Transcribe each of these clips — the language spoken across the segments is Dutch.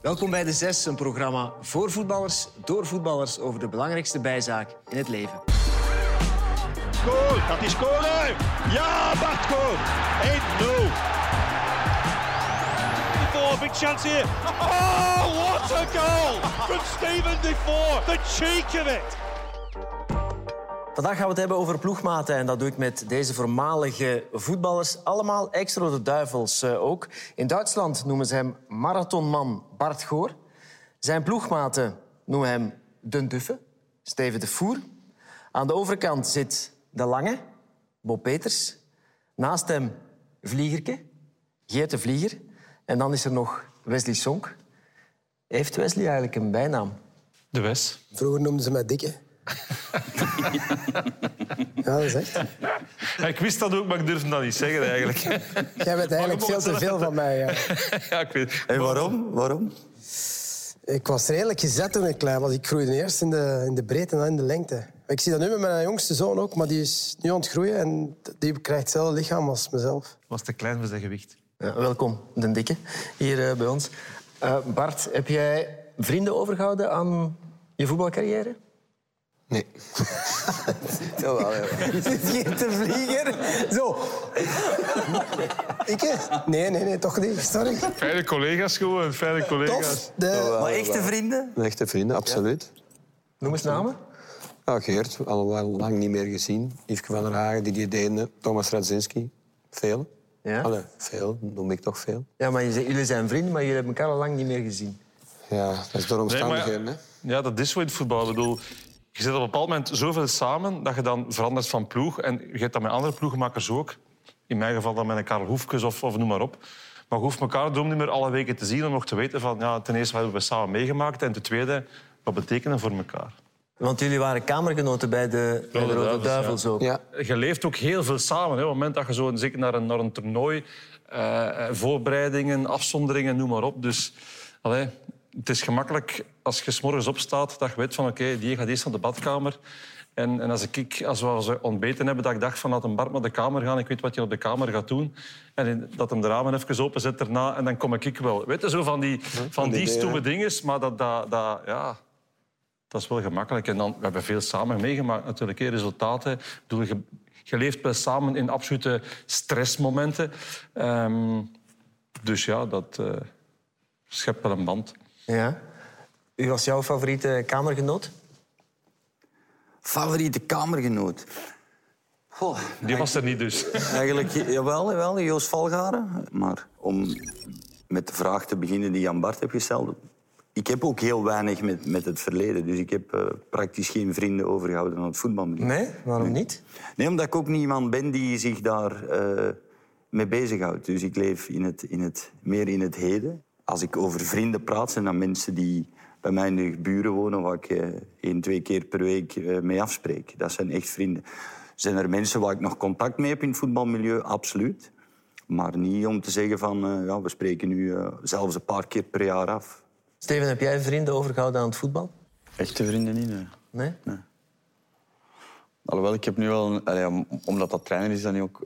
Welkom bij De Zes, een programma voor voetballers, door voetballers over de belangrijkste bijzaak in het leven. Goal, gaat hij scoren? Ja, Bart Goal. 1-0. Defoe, big chance here. Oh, what a goal from Steven Defoe. The cheek of it. Vandaag gaan we het hebben over ploegmaten en dat doe ik met deze voormalige voetballers. Allemaal ex-Rode Duivels eh, ook. In Duitsland noemen ze hem marathonman Bart Goor. Zijn ploegmaten noemen hem Den Duffe, Steven de Voer. Aan de overkant zit De Lange, Bob Peters. Naast hem Vliegerke, Geert de Vlieger. En dan is er nog Wesley Sonk. Heeft Wesley eigenlijk een bijnaam? De Wes. Vroeger noemden ze mij Dikke. ja, dat is echt. Ja, ik wist dat ook, maar ik durfde dat niet zeggen eigenlijk. Jij weet eigenlijk veel te veel van mij. Ja. Ja, ik weet. En waarom? Waarom? Ik was redelijk gezet toen ik klein was. Ik groeide eerst in de, in de breedte en dan in de lengte. Ik zie dat nu met mijn jongste zoon ook, maar die is nu aan het groeien en die krijgt hetzelfde lichaam als mezelf. Was te klein voor zijn gewicht. Ja, welkom, Den Dikke, hier eh, bij ons. Eh, Bart, heb jij vrienden overgehouden aan je voetbalcarrière? Nee. Jawel, jawel. Zit hier te vliegen? Zo. Ik? hè? Nee, nee, nee, toch niet. Sorry. Fijne collega's gewoon, fijne collega's. Tof. De... Maar echte vrienden? Echte vrienden, absoluut. Noem eens namen. Ja, Geert, al lang niet meer gezien. Yveske van der Hagen, Didier Deende, Thomas Radzinski. Veel. Ja? Allee, veel, noem ik toch veel. Ja, maar je zegt, jullie zijn vrienden, maar jullie hebben elkaar al lang niet meer gezien. Ja, dat is door omstandigheden. hè. Ja, dat is zo in het voetbal. Ik bedoel, je zit op een bepaald moment zoveel samen dat je dan verandert van ploeg. En je hebt dat met andere ploegmakers ook. In mijn geval dan met een Karel Hoefkes of, of noem maar op. Maar je hoeft elkaar niet meer alle weken te zien om nog te weten van... Ja, ten eerste, wat hebben we samen meegemaakt? En ten tweede, wat betekenen voor elkaar? Want jullie waren kamergenoten bij de, bij de Rode Duivels, Duivels ook. Ja, Je leeft ook heel veel samen. Hè. Op het moment dat je zo zeker naar een, naar een toernooi... eh, eh, voorbereidingen, afzonderingen, noem maar op. Dus allee, het is gemakkelijk als je s morgens opstaat... dat je weet van oké, die gaat eerst naar de badkamer... En, en als, ik, als we ontbeten hebben, dat ik dacht van laat een Bart naar de kamer gaan. Ik weet wat hij op de kamer gaat doen. En dat hem de ramen even openzet daarna en dan kom ik wel. Weet je, zo van die, van die idee, stomme dingen. Maar dat, dat, dat, ja, dat is wel gemakkelijk. En dan, we hebben veel samen meegemaakt natuurlijk. Resultaten. Ik bedoel, je, je leeft wel samen in absolute stressmomenten. Ehm, dus ja, dat eh, schept wel een band. Ja. Wie was jouw favoriete kamergenoot? Favoriete kamergenoot? Goh, Die was er niet dus. eigenlijk, jawel, jawel, Joost Valgaren. Maar om met de vraag te beginnen die Jan Bart heeft gesteld... Ik heb ook heel weinig met, met het verleden. Dus ik heb eh, praktisch geen vrienden overgehouden aan het voetbalmilieu. Nee, waarom niet? Nee, omdat ik ook niet iemand ben die zich daar eh, mee bezighoudt. Dus ik leef in het, in het, meer in het heden. Als ik over vrienden praat, zijn dat mensen die bij mij in de buren wonen... waar ik eh, één, twee keer per week eh, mee afspreek. Dat zijn echt vrienden. Zijn er mensen waar ik nog contact mee heb in het voetbalmilieu? Absoluut. Maar niet om te zeggen van... eh, ja, we spreken nu eh, zelfs een paar keer per jaar af. Steven, heb jij vrienden overgehouden aan het voetbal? Echte vrienden niet, nee. Nee? Alhoewel, ik heb nu wel... allee, omdat dat trainer is, dan nu ook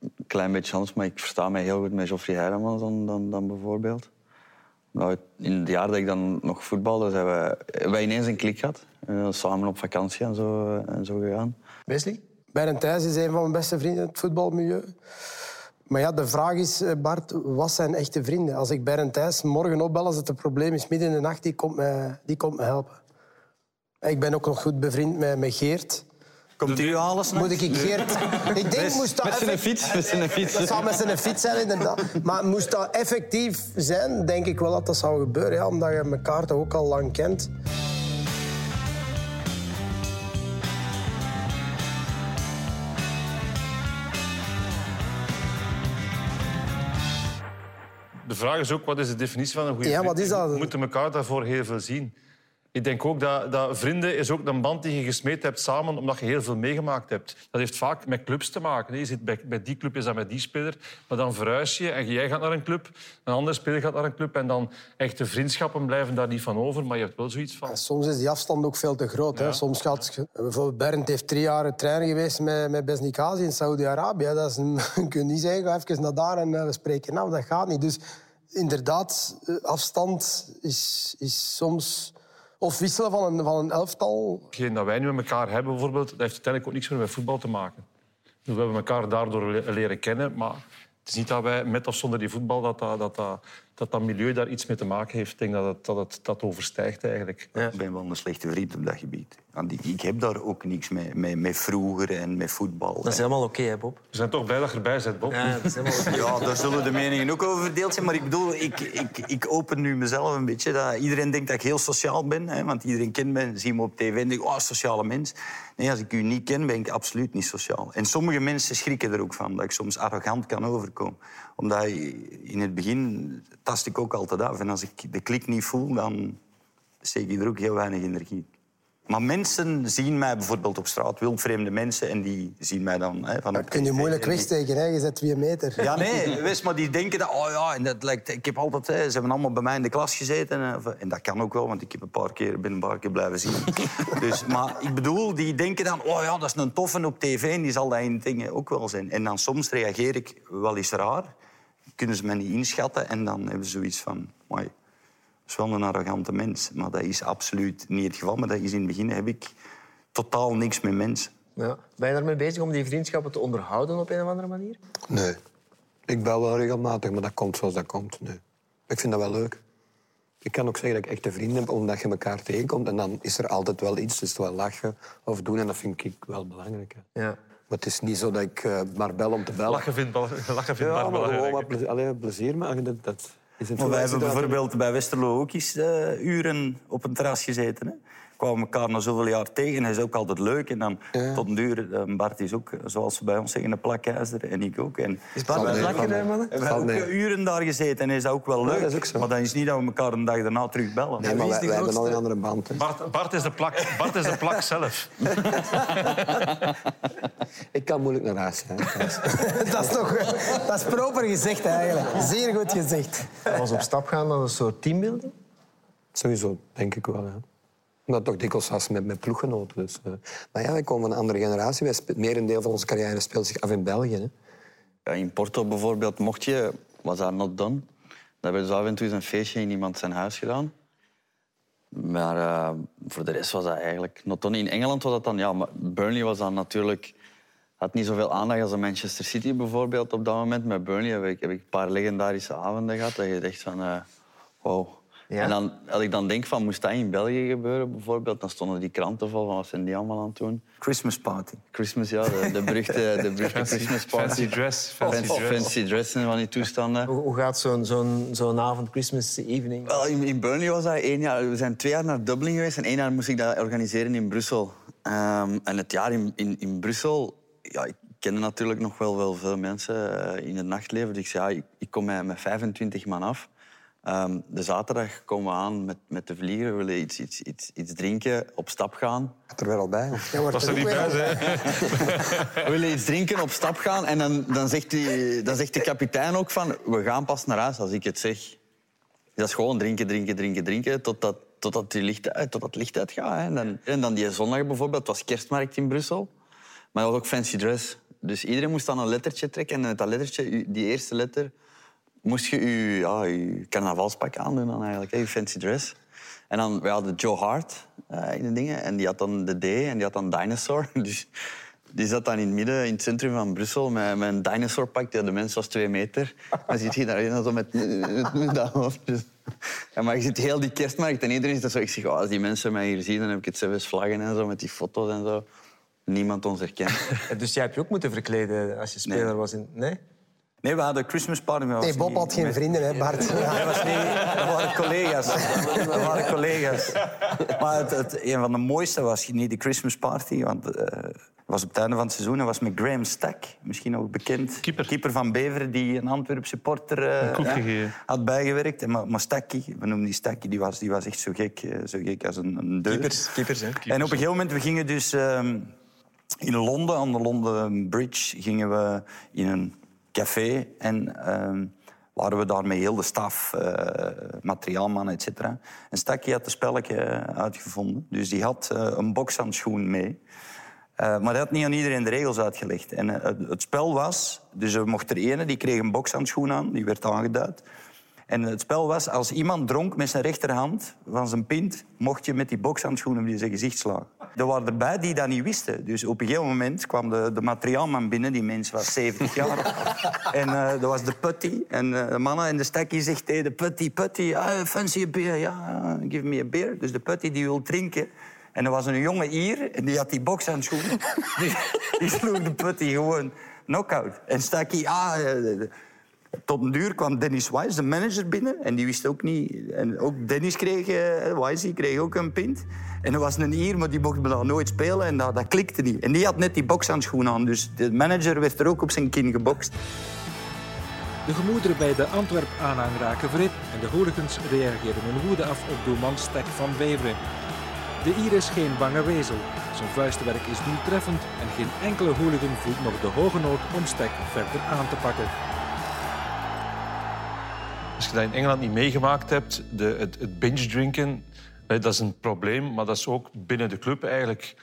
een klein beetje anders. Maar ik versta mij heel goed met Geoffrey Heilemans dan, dan, dan bijvoorbeeld. Nou, in het jaar dat ik dan nog voetbalde, zijn wij ineens een klik gehad. Eh, samen op vakantie en zo, eh, en zo gegaan. Wesley? Bernd Thijs is een van mijn beste vrienden in het voetbalmilieu. Maar ja, de vraag is, eh, Bart, wat zijn echte vrienden? Als ik Bernd Thijs morgen opbel als het een probleem is midden in de nacht, die komt me, die komt me helpen. Ik ben ook nog goed bevriend met, met Geert. Komt u halen Moet ik ik Geert... Ik denk, moest dat Met zijn effect- fiets, met zijn fiets. Dat zou met zijn fiets zijn, inderdaad. Maar moest dat effectief zijn, denk ik wel dat dat zou gebeuren. Ja, omdat je elkaar toch ook al lang kent. De vraag is ook, wat is de definitie van een goede Ja, vriend? wat is dat? We moeten elkaar daarvoor heel veel zien. Ik denk ook dat, dat vrienden is ook een band die je gesmeed hebt samen omdat je heel veel meegemaakt hebt. Dat heeft vaak met clubs te maken. Je zit bij, bij die club is dat met die speler, maar dan verhuis je en jij gaat naar een club, een andere speler gaat naar een club en dan echte vriendschappen blijven daar niet van over, maar je hebt wel zoiets van... Soms is die afstand ook veel te groot. Hè. Soms gaat... Bijvoorbeeld Bernd heeft drie jaar trainer geweest met, met Besnikazi in Saudi-Arabië. Dat is een... Je kunt niet zeggen, ga even naar daar en eh, we spreken af. Dat gaat niet. Dus inderdaad, eh, afstand is, is soms... Of wisselen van een, van een elftal. Hetgeen dat wij nu met elkaar hebben, bijvoorbeeld, dat heeft uiteindelijk ook niks meer met voetbal te maken. We hebben elkaar daardoor le- leren kennen, maar het is niet dat wij met of zonder die voetbal dat, dat, dat, dat, dat milieu daar iets mee te maken heeft. Ik denk dat het, dat het dat overstijgt eigenlijk. Ik ben wel een slechte vriend op dat gebied. Want ik, heb daar ook niks mee, met, met vroeger en met voetbal. Dat is helemaal oké, hè, Bob? We zijn toch blij dat je erbij bent, Bob. Ja, dat is helemaal. Ja, daar zullen de meningen ook over verdeeld zijn. Maar ik bedoel, ik, ik, ik open nu mezelf een beetje. Dat iedereen denkt dat ik heel sociaal ben. Hè, want iedereen kent me, ziet me op tv en denkt, oh, sociale mens. Nee, als ik u niet ken, ben ik absoluut niet sociaal. En sommige mensen schrikken er ook van, dat ik soms arrogant kan overkomen. Omdat in het begin tast ik ook altijd af. En als ik de klik niet voel, dan steek ik er ook heel weinig energie. Maar mensen zien mij bijvoorbeeld op straat, wildvreemde mensen, en die zien mij dan... Hè, van Dat kun je moeilijk wegsteken, hè? je zet twee meter. ja, nee, wees, maar die denken dat, oh ja, en dat lijkt, ik heb altijd, hè, ze hebben allemaal bij mij in de klas gezeten. En, of- en dat kan ook wel, want ik heb een paar keer, ben een paar keer blijven zien. dus, maar ik bedoel, die denken dan, oh ja, dat is een toffe op tv en die zal dat in dingen ook wel zijn. En dan soms reageer ik wel eens raar, kunnen ze me niet inschatten en dan hebben ze zoiets van, mooi, dat is wel een arrogante mens. Maar dat is absoluut niet het geval. Maar dat is in het begin heb ik totaal niks met mensen. Ja. Ben je daarmee bezig om die vriendschappen te onderhouden op een of andere manier? Nee. Ik bel wel regelmatig, maar dat komt zoals dat komt. Nee. Ik vind dat wel leuk. Ik kan ook zeggen dat ik echte vrienden heb, omdat je elkaar tegenkomt. En dan is er altijd wel iets, dus wel lachen of doen. En dat vind ik wel belangrijk. hè. Ja. Maar het is niet zo dat ik eh, maar bel om te bellen. Lachen vindt, lachen vindt Ja, Bart maar gewoon wat plezier, allee, plezier maken, dat, dat is het Maar wij hebben bijvoorbeeld bij Westerlo ook eens eh, uren op een terras gezeten. Hè. Kwamen elkaar na zoveel jaar tegen. Hij is ook altijd leuk. En dan tot een duur, eh, Bart is ook, zoals ze bij ons zeggen, een plakijzer. En ik ook. En Is Bart een plakker, mannen? we hebben ook nee. eh, uren daar gezeten en is dat ook wel leuk. dat is ook zo. Maar dan is niet dat we elkaar een dag daarna terugbellen. Nee, maar wij, hebben al een andere band. hè. Bart, Bart, is de plak, Bart is de plak zelf. Ik kan moeilijk naar huis gaan. Dat is toch dat is proper gezegd eigenlijk. Zeer goed gezegd. Als op stap gaan naar een soort teambuilding? Sowieso, denk ik wel. Ja. Omdat toch dikwijls was met, met ploeggenoten. Dus, eh. Maar ja, wij komen van een andere generatie. Wij spe- merendeel van onze carrière speelt zich af in België. Hè. Ja, in Porto bijvoorbeeld, mocht je, was dat not done. Dan hebben we dus af en toe eens een feestje in iemand zijn huis gedaan. Maar eh, voor de rest was dat eigenlijk not done. In Engeland was dat dan, ja, maar Burnley was dan natuurlijk... had niet zoveel aandacht als Manchester City bijvoorbeeld op dat moment. Met Burnley heb ik, heb ik een paar legendarische avonden gehad. Dat je dacht van, eh wow. Ja. En dan, als ik dan denk van, moest dat in België gebeuren bijvoorbeeld, dan stonden die kranten vol van wat zijn die allemaal aan het doen. Christmas party. Christmas, ja, de, de beruchte, de beruchte Christmas party. Fancy dress. Fancy Fancy, dress. fancy dress en van die toestanden. Hoe, hoe gaat zo'n zo'n zo'n avond, Christmas evening? Wel, in, in Burnley was dat één jaar. We zijn twee jaar naar Dublin geweest en één jaar moest ik dat organiseren in Brussel. Ehm, en het jaar in, in, in Brussel, ja, ik kende natuurlijk nog wel, wel veel mensen eh, in het nachtleven. Dus ik zei, ja, ik, ik kom met, met 25 man af. Ehm, de zaterdag komen we aan met, met de vlieger. We willen iets, iets, iets, iets drinken, op stap gaan. Gaat er weer al bij. Jij wordt Dat is er er niet weer bij, hè? We willen iets drinken, op stap gaan. En dan, dan, zegt die, dan zegt de kapitein ook van... We gaan pas naar huis als ik het zeg. Dat is gewoon drinken, drinken, drinken, drinken... totdat, totdat, die licht, uit, totdat het licht uitgaat. Hè. En, dan, en dan die zondag bijvoorbeeld. Het was kerstmarkt in Brussel. Maar dat was ook fancy dress. Dus iedereen moest dan een lettertje trekken. En met dat lettertje, die eerste letter... moest je je, ja, je carnavalspak aandoen dan eigenlijk. Hè, je fancy dress. En dan we hadden Joe Hart eh, in de dingen. En die had dan de D en die had dan Dinosaur. Dus die zat dan in het midden, in het centrum van Brussel, met, met een dinosaurpak. De mens was twee meter. Dan zit hij daar zo met, met, met dat hoofd. Dus- Ja, maar je ziet heel die kerstmarkt en iedereen is zo. Ik zeg, oh, als die mensen mij hier zien, dan heb ik het zelfs vlaggen en zo, met die foto's en zo. Niemand ons herkent. Dus jij hebt je ook moeten verkleden als je speler Nee. was in... Nee? Nee, we hadden Christmas party. maar Nee, was Bob niet- had geen met- vrienden, hè, Bart. Ja. Dat, was niet, dat waren collega's. Dat waren collega's. Maar het, het, een van de mooiste was niet de Christmas party. Want eh, het was op het einde van het seizoen. Dat was met Graham Stack. Misschien ook bekend. Keeper. van Beveren, die een Antwerp supporter eh, ja, had bijgewerkt. En maar, maar Stacky, we noemen die Stacky, die was, die was echt zo gek, eh, zo gek als een, een. Keepers, keepers, hè? En op een gegeven moment, we gingen dus ehm, in Londen, aan de London Bridge, gingen we in een café en ehm, waren we daar met heel de staf, eh materiaalman, et cetera. En Stakkie had het spelletje uitgevonden, dus die had eh, een bokshandschoen mee. Eh, maar hij had niet aan iedereen de regels uitgelegd. En het, het spel was, dus er mocht er ene, die kreeg een bokshandschoen aan, die werd aangeduid. En het spel was, als iemand dronk met zijn rechterhand van zijn pint, mocht je met die bokshandschoenen in zijn gezicht slaan. Er waren erbij die dat niet wisten. Dus op een gegeven moment kwam de, de materiaalman binnen, die mens was 70 jaar. en eh, dat was de putty. En eh, de mannen en de stekkie zegt tegen de putty, putty, ah, fancy a beer? Ja, give me a beer. Dus de putty die wil drinken. En er was een jonge Ier en die had die bokshandschoenen. die, die sloeg de putty gewoon knock-out. En Stakkie, ah... tot een duur kwam Dennis Wise, de manager, binnen. En die wist ook niet... En ook Dennis kreeg... eh Wise kreeg ook een pint. En er was een Ier, maar die mocht me dan nooit spelen. En dat, dat klikte niet. En die had net die bokshandschoen aan. Dus de manager werd er ook op zijn kin gebokst. De gemoederen bij de Antwerp-aanhang raken verhit en de hooligans reageren hun woede af op doelman Stek van Beveren. De Ier is geen bange wezel. Zijn vuistwerk is nu treffend en geen enkele hooligan voelt nog de hoge nood om Stek verder aan te pakken. Als je dat in Engeland niet meegemaakt hebt, de, het, het binge drinken, hè, dat is een probleem, maar dat is ook binnen de club eigenlijk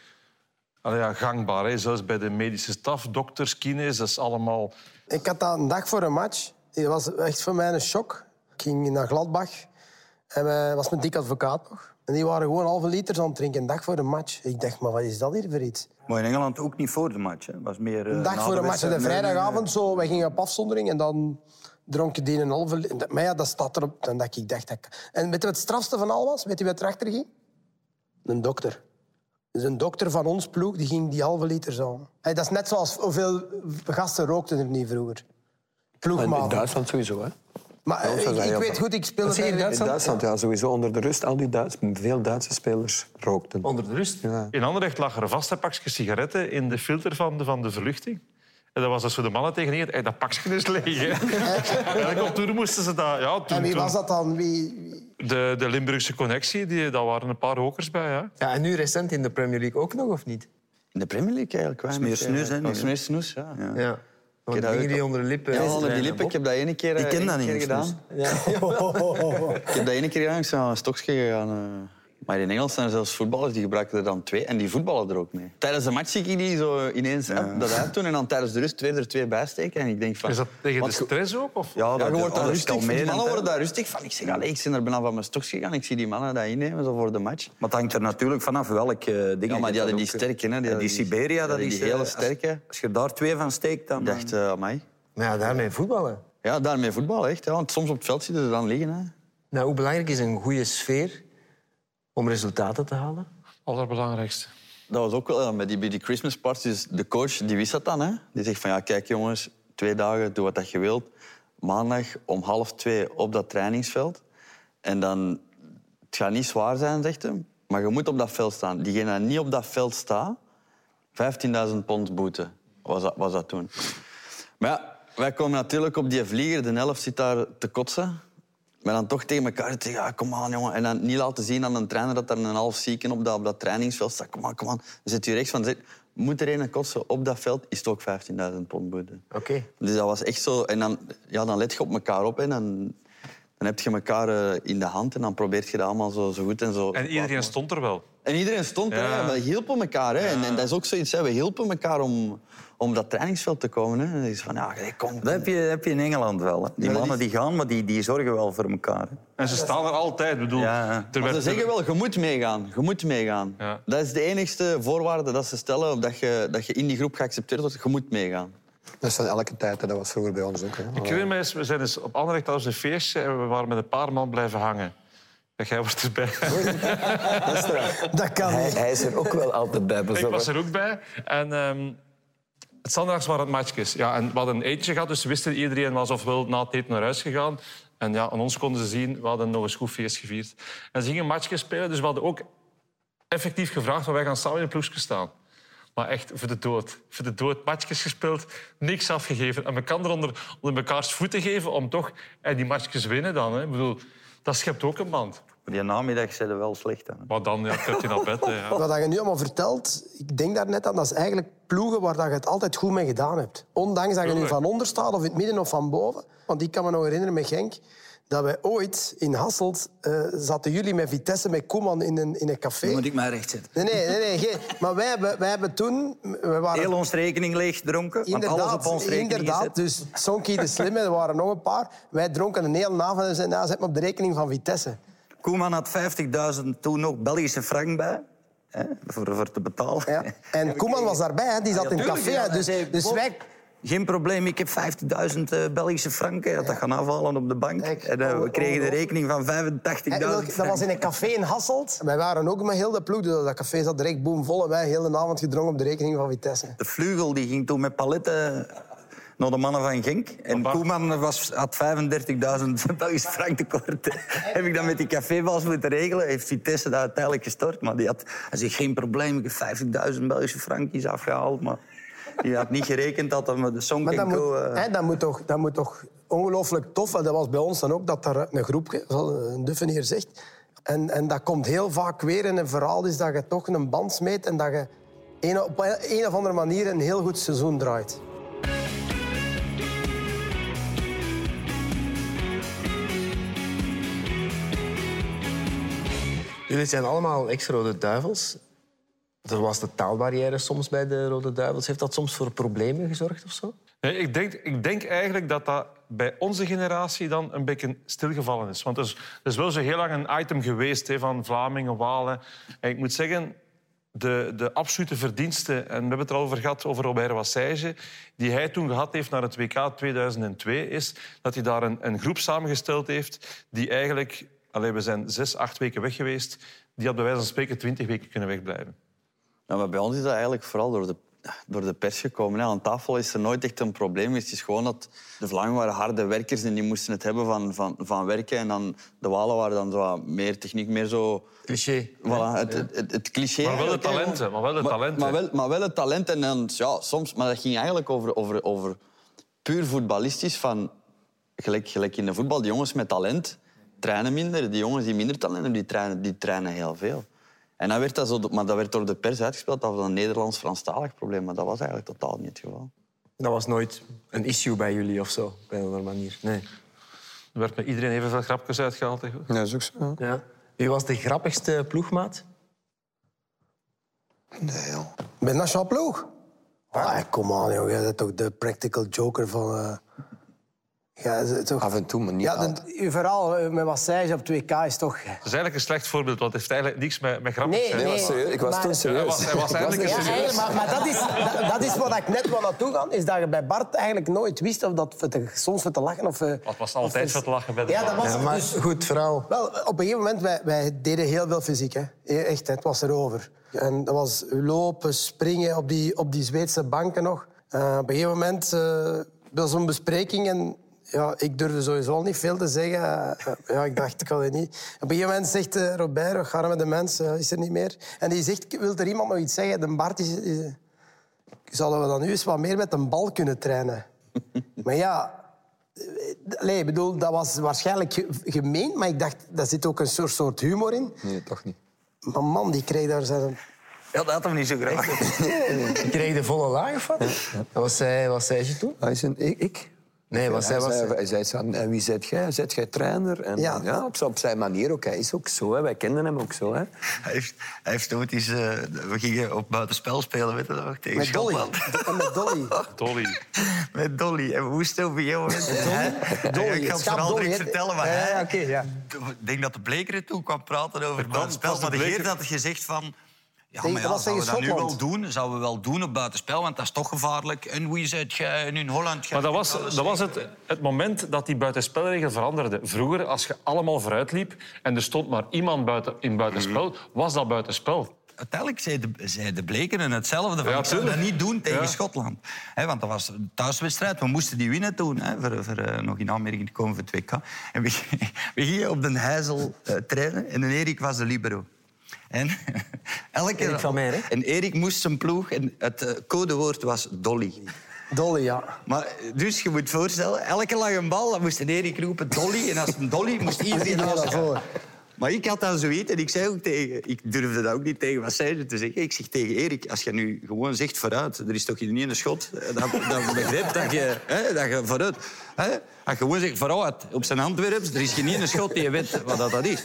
ja, gangbaar. Hè. Zelfs bij de medische staf, dokters, kines, dat is allemaal... Ik had dat een dag voor een match. Dat was echt voor mij een shock. Ik ging naar Gladbach en was mijn dik advocaat nog. En die waren gewoon halve liters aan het drinken, een dag voor een match. Ik dacht, maar wat is dat hier voor iets? Maar in Engeland ook niet voor de match. Hè. Was meer, eh, Een dag na voor de een match, de vrijdagavond, zo, wij gingen op afzondering en dan dronk die een halve liter. Maar ja, dat staat erop. Dan dacht ik, dacht dat... En weet je wat het strafste van al was? Weet je wat erachter ging? Een dokter. Dus een dokter van ons ploeg die ging die halve liter zo. Hey, dat is net zoals hoeveel gasten rookten er niet vroeger. Maar in. Duitsland sowieso, hè? Maar eh, ik, dat ik weet veel. goed, ik speelde in bij- In Duitsland, ja, sowieso. Onder de rust, al die Duits, veel Duitse spelers rookten. Onder de rust. Ja. In Anderlecht lag er een vaste pakje sigaretten in de filter van de, van de verluchting. En dat was als we de mannen tegen hey, dat pakje is leeg. Eigenlijk op toer moesten ze dat... Ja, toen, En wie toen- was dat dan? Wie, wie- De, de Limburgse connectie, die, daar waren een paar rokers bij. Ja. Ja, en nu recent in de Premier League ook nog, of niet? In de Premier League eigenlijk weinig. meer snoes, hè, eh, meer snoes, ja. ja. Ja. Dingen ook- die onder de lippen... Ja, onder die lippen. Ik heb dat ene keer, Ik ken eh, dat één niet gedaan. Ja. Ik heb dat ene keer gedaan, ik ben aan een stokje gegaan. Eh. Maar in Engeland zijn er zelfs voetballers die gebruiken er dan twee en die voetballen er ook mee. Tijdens de match zie ik die zo ineens hè, dat uitdoen en dan tijdens de rust twee er twee bij steken. En ik denk van... Is dat tegen de stress ook? Of? Ja, Ja, dat je wordt daar rustig, die mannen worden daar rustig van. Ik zeg, allee, ik ben er bijna van mijn stokje gegaan. Ik zie die mannen dat innemen zo voor de match. Maar het hangt er natuurlijk vanaf welk eh ding. Ja, maar die hadden die sterke. Hè? Die, die Siberia, dat die is... hele eh, als- sterke. Als, je daar twee van steekt, dan... Ik dacht, eh amai. Maar ja, daarmee voetballen. Ja, daarmee voetbal echt. Hè? Want soms op het veld zitten ze dan liggen. Hè? Nou, hoe belangrijk is een goede sfeer om resultaten te halen? Allerbelangrijkste. Dat was ook wel met die, bij die Christmas parties. De coach die wist dat dan. Hè? Die zegt van ja, kijk jongens, twee dagen, doe wat dat je wilt. Maandag om half twee op dat trainingsveld. En dan, het gaat niet zwaar zijn, zegt hij. Maar je moet op dat veld staan. Diegene die niet op dat veld staat, 15.000 pond boete was dat, was dat toen. Maar ja, wij komen natuurlijk op die vlieger. De helft zit daar te kotsen. Maar dan toch tegen elkaar te zeggen, ja, kom aan, jongen. En dan niet laten zien aan een trainer dat er een half zieken op dat, op dat trainingsveld staat. Kom aan, kom aan. Dan zit u rechts van, zit, moet er een kotsen op dat veld, is het ook 15.000 pond boete. Oké. Dus dat was echt zo... En dan, ja, dan let je op elkaar op en dan, dan heb je elkaar eh, in de hand en dan probeert je dat allemaal zo, zo goed en zo... En iedereen stond er wel. En iedereen stond er, Ja. we hielpen elkaar. Hè. En, en dat is ook zoiets, hè. we hielpen elkaar om, om op dat trainingsveld te komen. Hè. En dan is van, ja, kom. Dat heb je, heb je in Engeland wel. Hè. Die Ja, dat mannen die gaan, maar die, die zorgen wel voor elkaar. Hè. En ze staan er altijd. Bedoel, Ja, Maar ze zeggen wel, je moet meegaan. Je moet meegaan. Ja. Dat is de enigste voorwaarde dat ze stellen, dat je, dat je in die groep geaccepteerd wordt. Je moet meegaan. Dat is van elke tijd, hè. dat was vroeger bij ons ook. Hè. Ik herinner me eens, we zijn eens op Anderlecht als een feestje en we waren met een paar man blijven hangen. En jij wordt erbij. Dat kan Hij, niet. hij is er ook wel altijd bij. Ik was er ook bij. En ehm, het zondags waren het matchjes. Ja, en we hadden een eentje gehad, dus we wisten iedereen was ofwel na het eten naar huis gegaan. En ja, aan ons konden ze zien, we hadden nog een goed feest gevierd. En ze gingen matchjes spelen, dus we hadden ook effectief gevraagd wij gaan samen in een ploegje staan. Maar echt voor de dood. Voor de dood. Matchjes gespeeld, niks afgegeven. En elkaar onder, onder mekaars voeten geven om toch en die matchjes winnen dan. Hè. Ik bedoel, dat schept ook een band. Maar die namiddag zijn er wel slecht aan. hè. Maar dan ja, trekt je naar bed. Hè, ja. Wat je nu allemaal vertelt, ik denk daar net aan, dat is eigenlijk ploegen waar dat je het altijd goed mee gedaan hebt. Ondanks dat je nu van onder staat, of in het midden of van boven. Want ik kan me nog herinneren met Genk. dat wij ooit in Hasselt eh, zaten jullie met Vitesse, met Koeman in een, in een café. Moet ik mij recht zetten. Nee, nee, nee. nee geen- maar wij hebben, wij hebben toen... We waren Heel ons rekening leeg dronken. Want alles op ons rekening inderdaad. gezet. Dus Sonky de Slimme, er waren nog een paar. Wij dronken een hele avond en zeiden, nou, zet me op de rekening van Vitesse. Koeman had 50.000 toen nog Belgische frank bij. Hè, voor, voor te betalen. Ja. En Koeman was daarbij, hè. die zat in het tuurlijk, café. ja. Dus, zei, dus wij... Geen probleem, ik heb 50.000 eh, Belgische franken. Had dat gaan afhalen op de bank. Kijk, en eh, we kregen de rekening van 85.000 Hè, welk- Dat was in een café in Hasselt. Wij waren ook met heel de ploeg. dus Dat café zat direct boomvol. En wij heel de avond gedronken op de rekening van Vitesse. De vleugel die ging toen met paletten naar de mannen van Genk. En Papa. Koeman was, had 35.000 Belgische frank tekort. heb ik dat met die cafébals moeten regelen. Heeft Vitesse dat uiteindelijk gestort. Maar die had, hij zei, geen probleem, ik heb 50.000 Belgische frankjes afgehaald. Maar die had niet gerekend dat met de Song Maar dat moet, eh, hè, dat moet toch, dat moet toch ongelooflijk tof. En dat was bij ons dan ook, dat er een groep, zoals een Duffenier zegt... En, en dat komt heel vaak weer in een verhaal, is dat je toch een band smeet en dat je een, op een of andere manier een heel goed seizoen draait. Jullie zijn allemaal ex-Rode Duivels. Er was de taalbarrière soms bij de Rode Duivels. Heeft dat soms voor problemen gezorgd of zo? Nee, ik, denk, ik denk eigenlijk dat dat bij onze generatie dan een beetje stilgevallen is. Want er is, is wel zo heel lang een item geweest van Vlamingen, Walen. En ik moet zeggen, de, de absolute verdiensten... en we hebben het er al over gehad, over Robert Wassage... die hij toen gehad heeft naar het WK 2002... is dat hij daar een, een groep samengesteld heeft die eigenlijk... Allee, we zijn zes, acht weken weg geweest. Die had bij wijze van spreken twintig weken kunnen wegblijven. Ja, maar bij ons is dat eigenlijk vooral door de, door de pers gekomen. hè. Aan tafel is er nooit echt een probleem. Het is gewoon dat de Vlamingen waren harde werkers en die moesten het hebben van, van, van werken. En dan de Walen waren dan zo wat meer techniek, meer zo... Cliché. Voilà, het, het, het, het cliché. Maar wel hè. talenten, maar wel de Maar- talenten. Maar, wel, maar wel het talent. En dan, ja, soms, maar dat ging eigenlijk over, over, over puur voetballistisch. Van, gelijk, gelijk in de voetbal, die jongens met talent trainen minder. Die jongens die minder talent hebben, die trainen, die trainen heel veel. En dan werd dat zo, maar dat werd door de pers uitgespeeld. Dat was een Nederlands-Franstalig probleem. Maar dat was eigenlijk totaal niet het geval. Dat was nooit een issue bij jullie of zo, op een of andere manier. Nee. Er werd met iedereen evenveel grapjes uitgehaald. hè. Ja, dat is ook zo. Ja. Wie was de grappigste ploegmaat? Nee, joh. Bij Nationaal Ploeg? Ah, kom aan, joh. Jij bent toch de practical joker van... eh ja, toch... Af en toe, maar niet Ja, altijd. de, uw verhaal eh, met Wassage op 2K is toch... Het is eigenlijk een slecht voorbeeld, want het heeft eigenlijk niks met, met grapjes Nee, te nee. was serieus. Ik was maar- toen Hij serieus. was, hij was eigenlijk Ja, een serieus. eigenlijk, maar, maar dat, is, dat, dat is wat ik net wil naartoe gaan, is dat je bij Bart eigenlijk nooit wist of dat voor te, soms voor te lachen of... eh, Het was of altijd voor te lachen bij de Ja, dat was Ja, maar dus... goed verhaal. Wel, op een gegeven moment, wij, wij deden heel veel fysiek. Hè. Echt, hè, het was erover. En dat was lopen, springen op die, op die Zweedse banken nog. Eh, op een gegeven moment uh, was zo'n bespreking en ja, ik durfde sowieso al niet veel te zeggen. Eh, ja, ik dacht, ik kan het niet. Op een gegeven moment zegt eh, Robert, we gaan met de mensen, is er niet meer. En die zegt, wil er iemand nog iets zeggen? De Bart is... is zouden we dan nu eens wat meer met een bal kunnen trainen? maar ja, Nee, ik bedoel, dat was waarschijnlijk ge- gemeen, maar ik dacht, daar zit ook een soort, soort humor in. Nee, toch niet. Maar man, die kreeg daar zijn... Ja, dat had hem niet zo graag. Je kreeg de volle laag wat? En Wat zei, wat zei je toen? Hij zei, ik? ik? Nee, wat zei, hij, zei- hij zei zo, en wie zijt jij? Zijt jij trainer? En, Ja. ja. op, zijn- op zijn manier ook. Hij is ook zo. Hè. Wij kenden hem ook zo. Hè. Hij heeft, hij heeft ooit eens... eh, we gingen op buitenspel spelen, weet je nog, tegen Met Dolly. En met Dolly. Dolly. Met Dolly. En we moesten op een gegeven moment... Hij- Dolly, Ja, ik ga het verhaal Dolly, direct hè. vertellen, maar Ja, hij... ja, oké, ja. Ik denk dat de Bleker toen kwam praten over het buitenspel. was de Maar de Geert Bleker. had gezegd van... Ja, maar zouden we dat nu wel doen? Zouden we wel doen op buitenspel, want dat is toch gevaarlijk. En wie zit jij? En in Holland... Maar dat was, dat was het, het moment dat die buitenspelregel veranderde. Vroeger, als je allemaal vooruit liep en er stond maar iemand buiten, in buitenspel, was dat buitenspel. Uiteindelijk zei de, zei de Blekenen hetzelfde. Van, Ja, ik zou dat niet doen tegen Ja. Schotland. Hè, want dat was een thuiswedstrijd. We moesten die winnen toen. Hè, voor, voor eh, nog in aanmerking te komen voor het WK. En we, we gingen op de Heizel eh, trainen. En Erik was de libero. En elke Erik van Meijer, hè? En Erik moest zijn ploeg. En het eh, codewoord was Dolly. Dolly, ja. Maar, dus je moet voorstellen, elke lange bal dan moest Erik roepen Dolly. En als een Dolly moest iedereen daarvoor. Maar ik had dan zoiets en ik zei ook tegen... Ik durfde dat ook niet tegen wat zij te zeggen. Ik zeg tegen Erik, als je nu gewoon zegt vooruit... Er is toch niet een schot? Dan, dan begrijp dat je, hè, dat je vooruit... Hè? Als je gewoon zegt vooruit op zijn Antwerps... Er is geen ene schot die je weet wat dat is.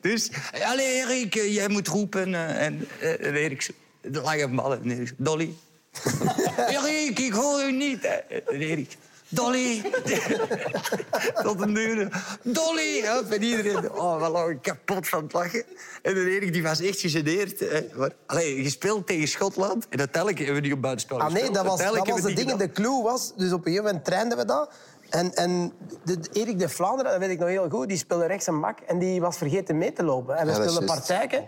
Dus, allee Erik, eh, jij moet roepen. eh, En, eh, en Erik, de lange ballen. Dolly. Erik, ik hoor u niet. Erik... Dolly! Tot een deur. Dolly! En iedereen... Oh, we lagen kapot van het lachen. En de Erik die was echt gegeneerd. allee, gespeeld tegen Schotland. En uiteindelijk hebben we die op buitenspel Ah nee, dat was, dat was de ding. De clue was, dus op een gegeven moment trainden we dat. En, en de, de- Erik de Vlaanderen, dat weet ik nog heel goed, die speelde rechts een bak en die was vergeten mee te lopen. En we Ja, speelden partijken.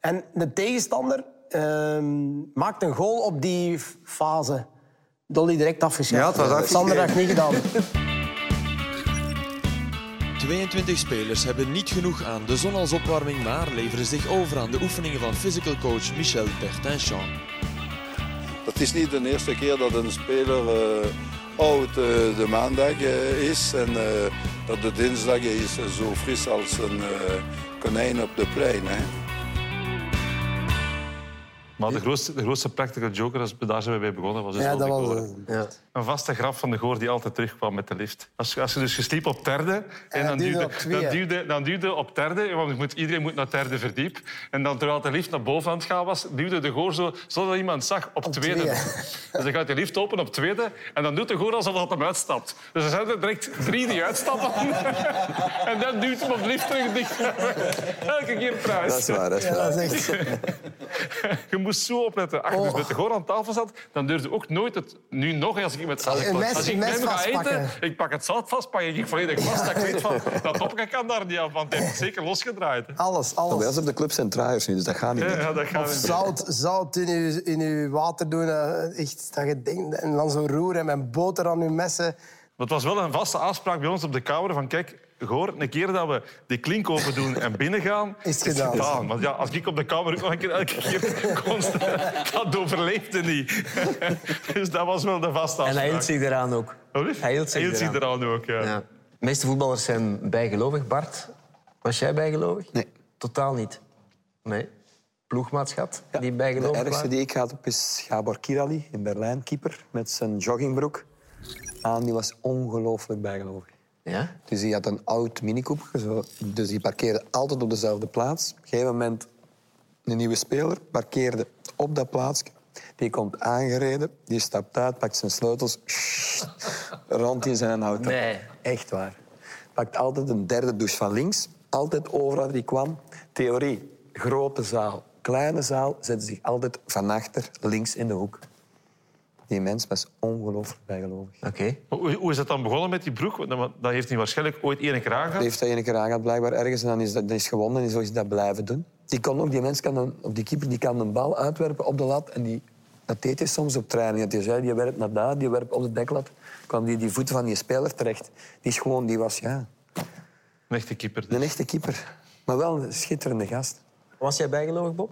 En de tegenstander ehm, maakte een goal op die fase. Dolly direct afgeschaft. Ja, het was afgeschreven. Sander had niet gedaan. 22 spelers hebben niet genoeg aan de zon als opwarming, maar leveren zich over aan de oefeningen van physical coach Michel Bertin-Champ. Het is niet de eerste keer dat een speler eh, oud eh, de maandag eh, is en eh, dat de dinsdag is zo fris als een eh, konijn op de plein. Hè. Maar de grootste, de grootste practical joker, als- daar zijn we bij begonnen, was dus Ja, wel dat de was... Goor. ja. Een vaste grap van de Goor die altijd terugkwam met de lift. Als, als je dus gesliep op derde... En dan duwde duwde, op twee. dan, duwde, dan duwde op derde, want je moet, iedereen moet naar derde verdiep. En dan, terwijl de lift naar boven aan het gaan was, duwde de Goor zo, zodat iemand zag, op, tweede. twee. Dus dan gaat de lift open op tweede en dan doet de Goor alsof dat hem uitstapt. Dus er zijn er direct drie die uitstappen. en dan duwt hem op de lift terug dicht. Elke keer prijs. Dat is waar, dat is Ja, waar. dat is echt... Je moest zo opletten. Als je dus met de goor aan tafel zat, dan durfde ook nooit het... Nu nog, als ik met als ik, mes- als ik ga eten, ik pak het zout vast, pak ik volledig vast. Dat ik weet van, dat topje kan daar niet af, want hij heeft het zeker losgedraaid. hè. Alles, alles. Wij op de club zijn draaiers nu, dus dat gaat niet Ja, meer. ja, dat gaat Of niet. zout, zout in je, in uw water doen. eh, Echt, dat je denkt, en dan zo roeren met boter aan je messen. Maar het was wel een vaste afspraak bij ons op de kamer van kijk, Goor, een keer dat we die klink open doen en binnengaan, Is het gedaan. Want ja, als ik op de kamer ook nog een keer elke keer constant, dat overleefde niet. dus dat was wel de vaste afspraak. En hij hield zich eraan ook. Wat? Hij hield zich eraan. eraan ook, ja. Ja. De meeste voetballers zijn bijgelovig. Bart, was jij bijgelovig? Nee. Totaal niet. Nee. Ploegmaatschap die De bijgelovig ergste waren? die ik gehad heb is Gabor Kirali in Berlijn, keeper, met zijn joggingbroek. Aan. Die was ongelooflijk bijgelovig. Ja? Dus die had een oud minicoupje, zo. dus die parkeerde altijd op dezelfde plaats. Op een gegeven moment een nieuwe speler parkeerde op dat plaatsje. Die komt aangereden, die stapt uit, pakt zijn sleutels, rond in zijn auto. Nee. Echt waar. Pakt altijd een derde douche van links. Altijd overal die kwam. Theorie, grote zaal, kleine zaal, zetten zich altijd van achter links in de hoek. Die mens was ongelooflijk bijgelovig. Oké. Hoe, hoe is dat dan begonnen met die broek? Want Dat dat heeft hij waarschijnlijk ooit één keer Die aangehad. heeft dat ene keer aangehad, blijkbaar ergens. En dan is dat dan is gewonnen en zo is hij dat blijven doen. Die, kon ook, die mens kan een, of die keeper die kan een bal uitwerpen op de lat. En die, dat deed hij soms op training. Dat hij zei, die werpt naar daar, die werpt op de deklat. kwam die, die voeten van die speler terecht. Die is gewoon, die was ja, Een echte keeper. dus. een echte keeper. Maar wel een schitterende gast. Was jij bijgelovig, Bob?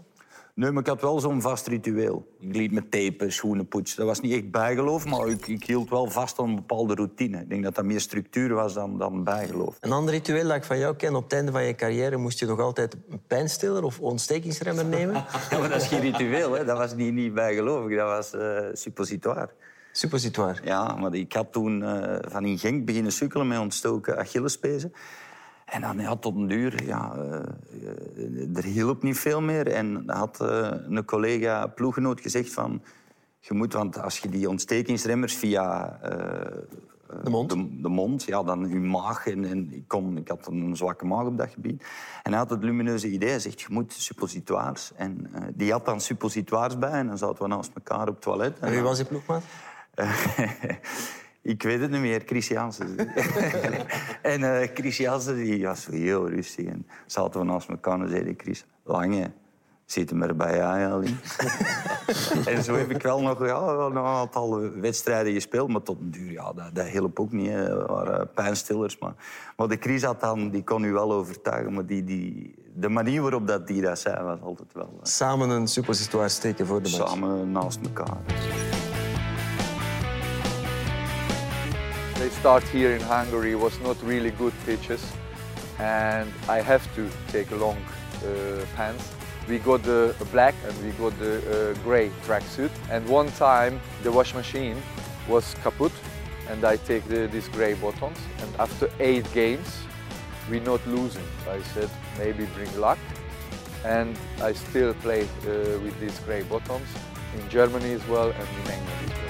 Nee, maar ik had wel zo'n vast ritueel. Ik liet me tapen, schoenen poetsen. Dat was niet echt bijgeloof, maar ik, ik hield wel vast aan een bepaalde routine. Ik denk dat dat meer structuur was dan, dan bijgeloof. Een ander ritueel dat ik van jou ken, op het einde van je carrière moest je nog altijd een pijnstiller of ontstekingsremmer nemen. Ja, maar dat is geen ritueel, hè. dat was niet, niet bijgelovig, dat was eh suppositoire. Suppositoire. Ja, maar ik had toen eh, van in Genk beginnen sukkelen met ontstoken Achillespezen. En dan ja, tot een duur, ja, eh, er hielp niet veel meer. En dan had eh, een collega ploeggenoot gezegd van... Je moet, want als je die ontstekingsremmers via eh, De mond? de, de mond, ja, dan je maag. En, en ik, kon, ik had een zwakke maag op dat gebied. En hij had het lumineuze idee. Hij zegt, je moet suppositoires. En die had dan suppositoires bij. En dan zaten we naast elkaar op het toilet. En wie was die ploegmaat? ik weet het niet meer, Chris Jansen. en eh Chris Jansen die was zo heel rustig. En zaten we naast elkaar en zei Chris... Lange, zit hem erbij aan, Ali. en zo heb ik wel nog, ja, wel een aantal wedstrijden gespeeld. Maar tot een duur, ja, dat, dat hielp ook niet. Hè. Dat waren pijnstillers. Maar, maar de Chris had dan, die kon u wel overtuigen. Maar die, die, de manier waarop dat die dat zei, was altijd wel... eh, Samen een suppositoire steken voor de match. samen naast elkaar. They start here in Hungary was not really good pitches. and I have to take long uh, pants. We got the black and we got the uh, gray tracksuit. And one time the wash machine was kaput and I take the, these gray bottoms And after eight games, we're not losing. I said maybe bring luck. And I still play uh, with these gray bottoms in Germany as well and in England as well.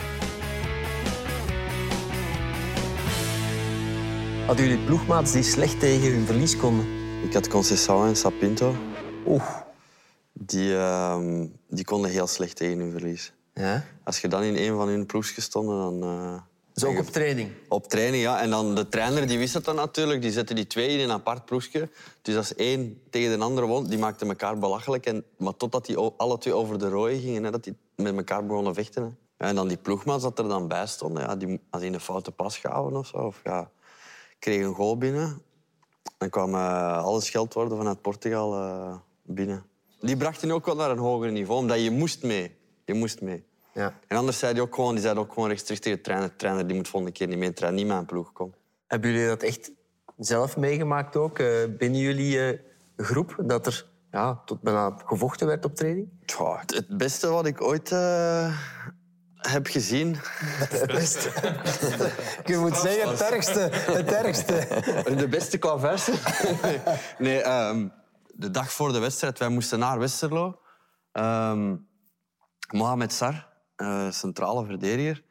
Hadden jullie ploegmaats die slecht tegen hun verlies konden? Ik had Conceição en Sapinto. Oeh. Die, ehm, die konden heel slecht tegen hun verlies. Ja? Als je dan in een van hun ploegjes stond, dan... eh, Dus ook op training? Op training, ja. En dan de trainer die wist het dan natuurlijk. Die zette die twee in een apart ploegje. Dus als één tegen de andere won, die maakten elkaar belachelijk. En, maar totdat die alle twee over de rooien gingen, hè, dat die met elkaar begonnen vechten. Hè. En dan die ploegmaats dat er dan bij stonden, ja, die, als die een foute pas gaven of zo, of ja, kregen een goal binnen, dan kwam eh, alle scheldwoorden vanuit Portugal eh, binnen. Die brachten ook wel naar een hoger niveau, omdat je moest mee. Je moest mee. Ja. En anders zei hij ook gewoon, die zei ook gewoon rechtstreeks tegen de trainer, trainer die moet volgende keer niet mee trainen, niet mijn ploeg komen. Hebben jullie dat echt zelf meegemaakt ook, eh, binnen jullie groep? Dat er ja, tot bijna gevochten werd op training? Tja, het beste wat ik ooit heb gezien. Het beste. Je moet zeggen, het ergste. Het ergste. De beste qua versen? nee, ehm, de dag voor de wedstrijd, wij moesten naar Westerlo. Ehm Mohamed Sar, eh, centrale verdediger.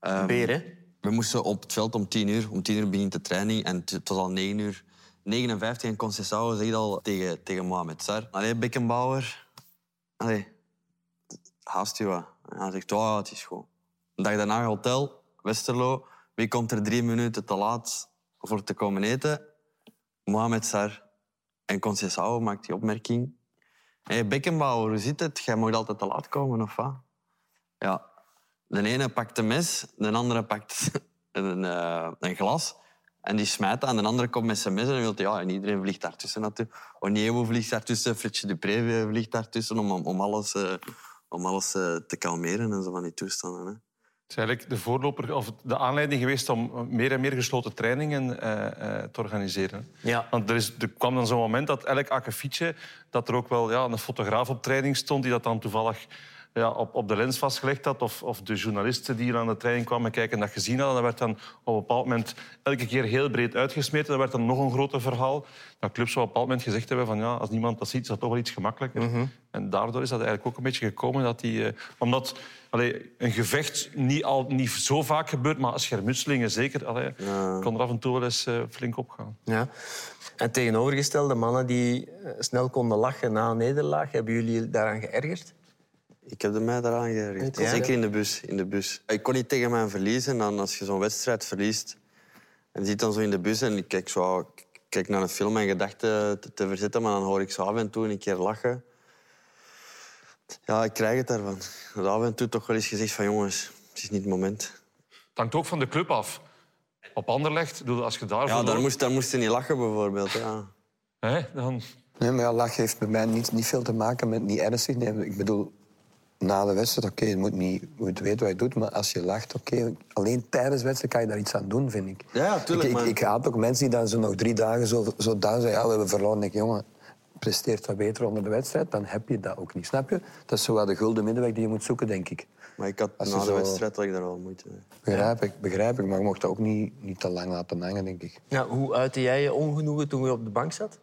Ehm, Beer, hè? We moesten op het veld om tien uur. Om tien uur begint de training en het was al negen uur. 59 en Conceição zegt al tegen, tegen Mohamed Sar. Allee, Beckenbauer. Allee, haast je wat. En hij zegt, oh, het is goed. Een dag daarna hotel, Westerlo. Wie komt er drie minuten te laat voor te komen eten? Mohamed Sar. En Conceição maakt die opmerking. Hey, Beckenbauer, hoe zit het? Jij mag altijd te laat komen, of wat? Ja. De ene pakt een mes, de andere pakt een, eh, een glas. En die smijt aan. De andere komt met zijn mes en wil ja, en iedereen vliegt daartussen natuurlijk. Oniewo vliegt daartussen, Fritsje de Pre vliegt daartussen om, om alles, eh, om alles eh, te kalmeren en zo van die toestanden. Hè. Het is eigenlijk de voorloper of de aanleiding geweest om meer en meer gesloten trainingen eh, eh, te organiseren. Ja. Want er, is, er kwam dan zo'n moment dat elk akkefietje, dat er ook wel ja, een fotograaf op training stond die dat dan toevallig ja, op, op de lens vastgelegd had. Of, of de journalisten die hier aan de training kwamen kijken en dat gezien hadden. Dat werd dan op een bepaald moment elke keer heel breed uitgesmeten. Dat werd dan nog een groter verhaal. Dat clubs op een bepaald moment gezegd hebben van ja, als niemand dat ziet, is dat toch wel iets gemakkelijker. En daardoor is dat eigenlijk ook een beetje gekomen. Dat die, eh, omdat allee, een gevecht niet, al, niet zo vaak gebeurt, maar schermutselingen zeker. Allee, kon er af en toe wel eens eh, flink opgaan. Ja. En tegenovergestelde mannen die eh, snel konden lachen na een nederlaag, hebben jullie daaraan geërgerd? Ik heb er mij daaraan geërgerd. Ja. Zeker in de bus. In de bus. Ik kon niet tegen mij verliezen. En als je zo'n wedstrijd verliest en je zit dan zo in de bus en ik kijk, zo, ik kijk naar een film en gedachten te, te verzetten, maar dan hoor ik zo af en toe een keer lachen. Ja, ik krijg het daarvan. Dat af en toe toch wel eens gezegd van jongens, het is niet het moment. Het hangt ook van de club af. Op Anderlecht, bedoel, als je daar Ja, daar moest, daar moest je niet lachen bijvoorbeeld. Ja. Hè, dan... Nee, maar ja, lach heeft bij mij niet, niet veel te maken met niet ernstig nemen. Ik bedoel, na de wedstrijd, oké, je moet niet je moet weten wat je doet, maar als je lacht, oké, alleen tijdens de wedstrijd kan je daar iets aan doen, vind ik. Ja, tuurlijk, Ik, ik, maar- ik haat ook mensen die dan zo nog drie dagen zo, zo down zijn. Ja, we hebben verloren. Ik, jongen, presteert wat beter onder de wedstrijd, dan heb je dat ook niet, snap je? Dat is zo wel de gulden middenweg die je moet zoeken, denk ik. Maar ik had Als na de zo- wedstrijd had ik daar wel moeite mee. Begrijp ik, begrijp ik, maar je mocht dat ook niet, niet te lang laten hangen, denk ik. Ja, hoe uitte jij je ongenoegen toen je op de bank zat?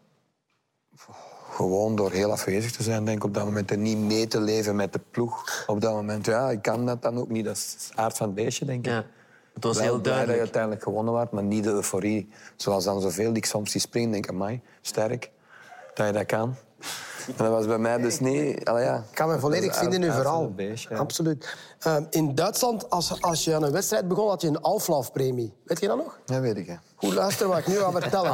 Gewoon door heel afwezig te zijn, denk ik, op dat moment. En niet mee te leven met de ploeg. Op dat moment, ja, ik kan dat dan ook niet. Dat is aard van het beestje, denk ik. Ja. Het was Wel heel blij dat je duidelijk. uiteindelijk gewonnen werd, maar niet de euforie. Zoals dan zoveel die ik soms zie springen, denk ik, amai, sterk, dat je dat kan. En dat was bij mij dus niet... Allee, ja. Ik kan me volledig is vinden in uw verhaal. beestje, ja. Absoluut. Ehm, in Duitsland, als, als je aan een wedstrijd begon, had je een aflaufpremie. Weet je dat nog? Dat weet ik, hè. Goed luisteren wat ik nu ga vertellen.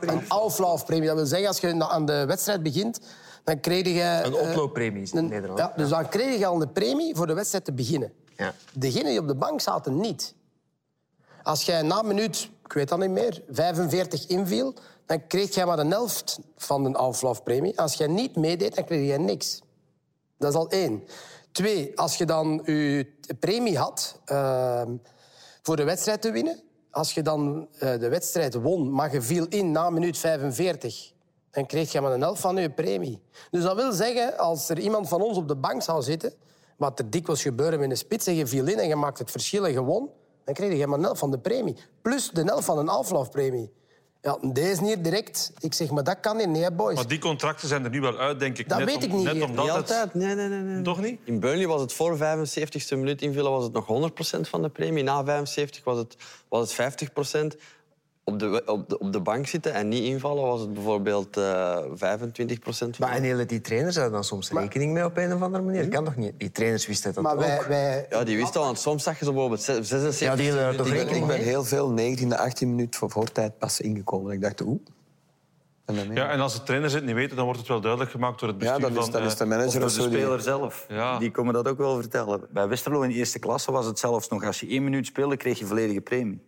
Een aflaufpremie. Dat wil zeggen, als je aan de wedstrijd begint, dan kreeg je... Een oploopremie is het in een- Nederland. Ja, dus dan kreeg je al een premie voor de wedstrijd te beginnen. Ja. Degenen die op de bank zaten, niet. Als jij na minuut, ik weet dat niet meer, 45 inviel, dan kreeg jij maar de helft van de aflaufpremie. Als jij niet meedeed, dan kreeg jij niks. Dat is al één. Twee, als je dan je premie had ehm, voor de wedstrijd te winnen, als je dan eh, de wedstrijd won, maar je viel in na minuut 45, dan kreeg je maar een helft van je premie. Dus dat wil zeggen, als er iemand van ons op de bank zou zitten, wat er dikwijls gebeuren met een spits, en je viel in en je maakt het verschil en je won, dan kreeg je maar een helft van de premie. Plus de helft van een aflaufpremie. Ja, deze niet direct. Ik zeg, maar dat kan niet, nee, boys. Maar die contracten zijn er nu wel uit, denk ik. Dat net weet ik niet, Net omdat Niet het... altijd. Nee, nee, nee, nee. Toch niet? In Burnley was het voor 75ste minuut invallen was het nog 100% van de premie. Na 75 was het, was het 50%. Op de, op, de, op de bank zitten en niet invallen was het bijvoorbeeld eh 25%. Van Maar en hele die trainers hadden dan soms rekening mee op een of andere manier. Dat kan toch niet? Die trainers wisten dat Maar ook. wij, wij, Ja, die wist al. Want soms zag je ze bijvoorbeeld 76 Ja, die hadden toch rekening Ik ben heel veel 19e, 18 minuten voor voortijd pas ingekomen. Ik dacht, oeh. En dan, Ja, en als de trainers het niet weten, dan wordt het wel duidelijk gemaakt door het bestuur ja, dan is, van... dan is eh, de manager Of de zo. die- speler zelf. Ja. Die komen dat ook wel vertellen. Bij Westerlo in de eerste klasse was het zelfs nog... Als je één minuut speelde, kreeg je volledige premie.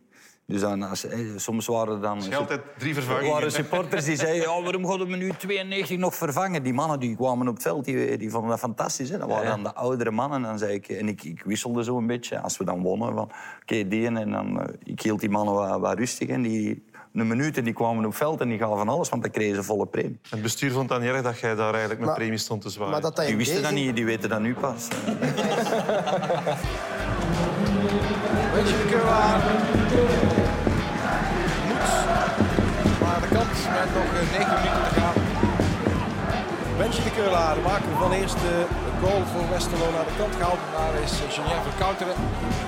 Dus dan, als, eh, soms waren er dan... altijd drie Er vervangingen. waren supporters die zeiden... Ja, waarom gaan we minuut 92 nog vervangen? Die mannen die kwamen op het veld, die, die vonden dat fantastisch. Hè? Dat waren dan de oudere mannen. En, dan zei ik, en ik, ik wisselde zo een beetje. Als we dan wonnen, van oké, die en, dan... eh, ik hield die mannen wat, wat rustig. En die, een minuut en die kwamen op het veld en die gaven van alles, want dan kregen ze volle premie. Het bestuur vond niet erg dat jij daar eigenlijk met Maar- premie stond te zwaaien. maar dat dat Die wisten dat niet, die weten dat nu pas. De met nog eh, 9 minuten te gaan. Wensje de Keulaar, de maker van de eerste goal voor Westerlo naar de kant gehaald. Daar is eh, Julien Verkouteren.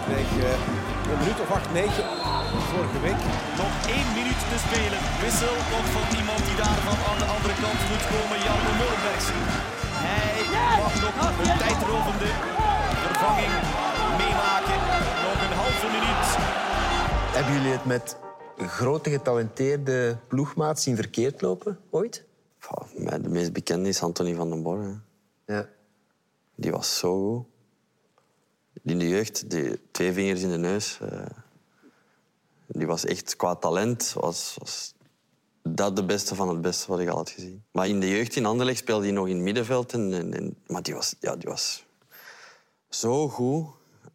Kreeg eh, een minuut of 8, 9 vorige week. Nog één minuut te spelen. Wissel komt van iemand die daarvan aan de andere kant moet komen. Jarno Molenbergsen. Hij mag nog een tijdrovende vervanging meemaken. Nog een halve minuut. Hebben jullie het met grote getalenteerde ploegmaat zien verkeerd lopen ooit? Mij de meest bekende is Anthony van den Borre. Ja. Die was zo goed. In de jeugd, die twee vingers in de neus. eh, die was echt qua talent, was, was dat de beste van het beste wat ik al had gezien. Maar in de jeugd in Anderlecht speelde hij nog in het middenveld. En, en, en- maar die was, ja, die was zo goed.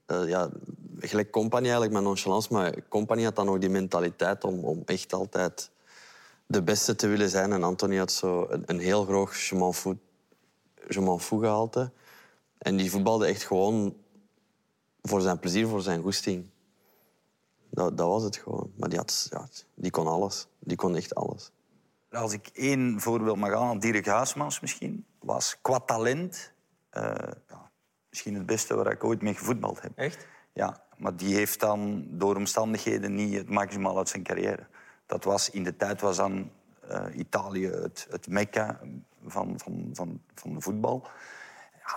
Eh, ja, gelijk Company eigenlijk, met nonchalance. Maar Company had dan nog die mentaliteit om, om echt altijd de beste te willen zijn. En Anthony had zo een, een heel groot je m'en gehalte. En die voetbalde echt gewoon voor zijn plezier, voor zijn goesting. Dat, dat was het gewoon. Maar die, had, ja, die kon alles. Die kon echt alles. Als ik één voorbeeld mag aan, Dirk Huismans misschien, was qua talent eh, ja, misschien het beste waar ik ooit mee gevoetbald heb. Echt? Ja, maar die heeft dan door omstandigheden niet het maximaal uit zijn carrière. Dat was in de tijd was dan eh, Italië het, het mekka van, van, van, van de voetbal.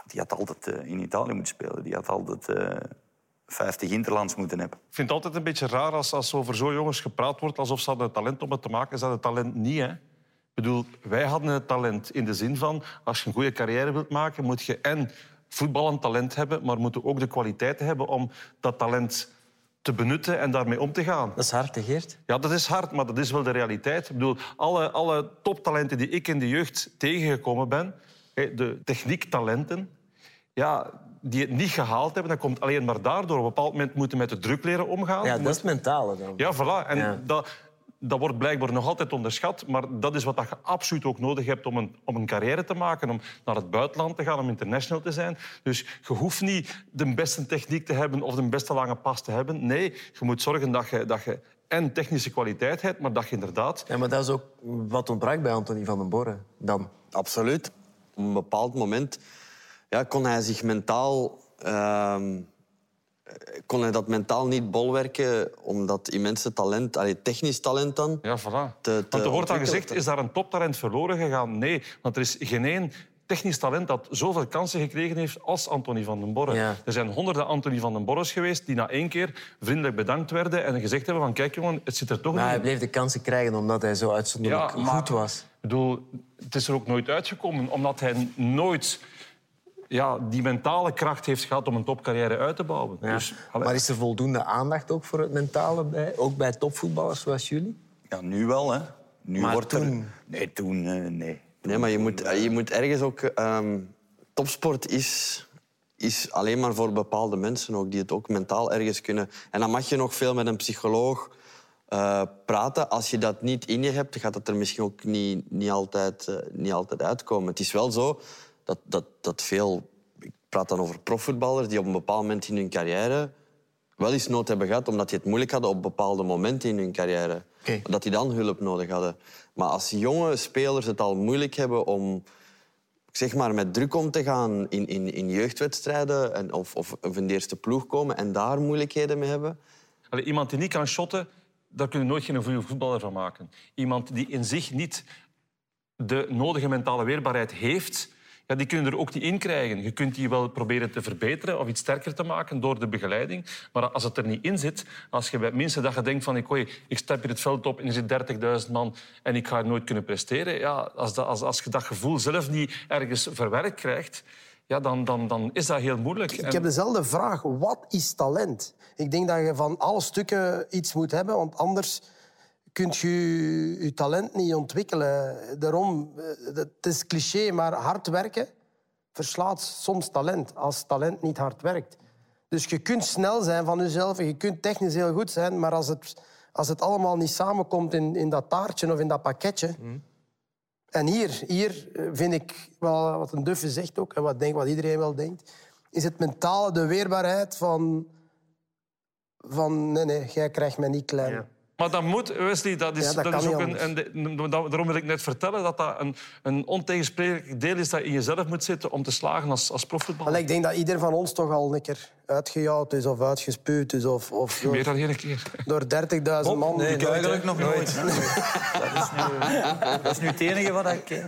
Die had altijd eh, in Italië moeten spelen. Die had altijd eh 50 interlands moeten hebben. Ik vind het altijd een beetje raar als, als over zo'n jongens gepraat wordt alsof ze hadden het talent om het te maken. Ze hadden het talent niet, hè. Ik bedoel, wij hadden het talent in de zin van... als je een goede carrière wilt maken, moet je en voetballend talent hebben... maar moet je ook de kwaliteiten hebben om dat talent te benutten en daarmee om te gaan. Dat is hard, hè, Geert? Ja, dat is hard, maar dat is wel de realiteit. Ik bedoel, alle, alle toptalenten die ik in de jeugd tegengekomen ben... de techniektalenten, ja, die het niet gehaald hebben, dat komt alleen maar daardoor. Op een bepaald moment moeten met de druk leren omgaan. Ja, dat is het mentale dan. ja, voilà. En Ja. Dat, dat wordt blijkbaar nog altijd onderschat. Maar dat is wat je absoluut ook nodig hebt om een, om een carrière te maken. Om naar het buitenland te gaan, om international te zijn. Dus je hoeft niet de beste techniek te hebben of de beste lange pas te hebben. Nee, je moet zorgen dat je, dat je en technische kwaliteit hebt, maar dat je inderdaad... Ja, maar dat is ook wat ontbrak bij Anthony van den Borre dan. Absoluut. Op een bepaald moment ja, kon hij zich mentaal... ehm, kon hij dat mentaal niet bolwerken om dat immense talent, allee, technisch talent dan... Ja, voilà. te- te Want er wordt dan gezegd, is daar een toptalent verloren gegaan? Nee, want er is geen één technisch talent dat zoveel kansen gekregen heeft als Anthony van den Borre. Ja. Er zijn honderden Anthony van den Borres geweest die na één keer vriendelijk bedankt werden en gezegd hebben van kijk jongen, het zit er toch Maar niet hij bleef de kansen krijgen omdat hij zo uitzonderlijk Ja, maar- goed was. Ik bedoel, het is er ook nooit uitgekomen, omdat hij nooit ja, die mentale kracht heeft gehad om een topcarrière uit te bouwen. Ja. Dus, maar is er voldoende aandacht ook voor het mentale bij? Ook bij topvoetballers zoals jullie? Ja, nu wel, hè. Nu Maar wordt toen- er... Nee, toen eh, nee. Nee, maar je moet, je moet ergens ook... ehm, topsport is, is alleen maar voor bepaalde mensen ook, die het ook mentaal ergens kunnen. En dan mag je nog veel met een psycholoog eh, praten. Als je dat niet in je hebt, gaat het er misschien ook niet, niet, altijd, eh, niet altijd uitkomen. Het is wel zo dat, dat, dat veel... Ik praat dan over profvoetballers die op een bepaald moment in hun carrière wel eens nood hebben gehad omdat die het moeilijk hadden op bepaalde momenten in hun carrière. Dat die dan hulp nodig hadden. Maar als jonge spelers het al moeilijk hebben om zeg maar, met druk om te gaan in, in, in jeugdwedstrijden en, of, of, of in de eerste ploeg komen en daar moeilijkheden mee hebben... Allee, iemand die niet kan shotten, daar kun je nooit geen goede voetballer van maken. Iemand die in zich niet de nodige mentale weerbaarheid heeft, ja, die kun je er ook niet in krijgen. Je kunt die wel proberen te verbeteren of iets sterker te maken door de begeleiding. Maar als het er niet in zit, als je bij mensen dat je denkt van ik, oei, ik stap hier het veld op en er zit 30.000 man en ik ga nooit kunnen presteren. Ja, als, dat, als, als je dat gevoel zelf niet ergens verwerkt krijgt, ja, dan, dan, dan is dat heel moeilijk. Ik heb dezelfde vraag. Wat is talent? Ik denk dat je van alle stukken iets moet hebben, want anders kun je je talent niet ontwikkelen. Daarom, eh, het is cliché, maar hard werken verslaat soms talent, als talent niet hard werkt. Dus je kunt snel zijn van jezelf en je kunt technisch heel goed zijn, maar als het, als het allemaal niet samenkomt in, in dat taartje of in dat pakketje... En hier, hier eh, vind ik wel wat een duffe zegt ook, en wat, denk, wat iedereen wel denkt, is het mentale, de weerbaarheid van... van nee, nee, jij krijgt mij niet klein. Maar dat moet, Wesley, dat is, Ja, dat is ook een, Daarom wil ik net vertellen dat dat een, een ontegensprekelijk deel is dat in jezelf moet zitten om te slagen als, als profvoetballer. Ik denk dat ieder van ons toch al een keer uitgejouwd is of uitgespuwd is. Of, of door, Meer dan één keer. door 30.000 man. Nee, eigenlijk nog nooit. dat, is nu, dat is nu het enige wat ik.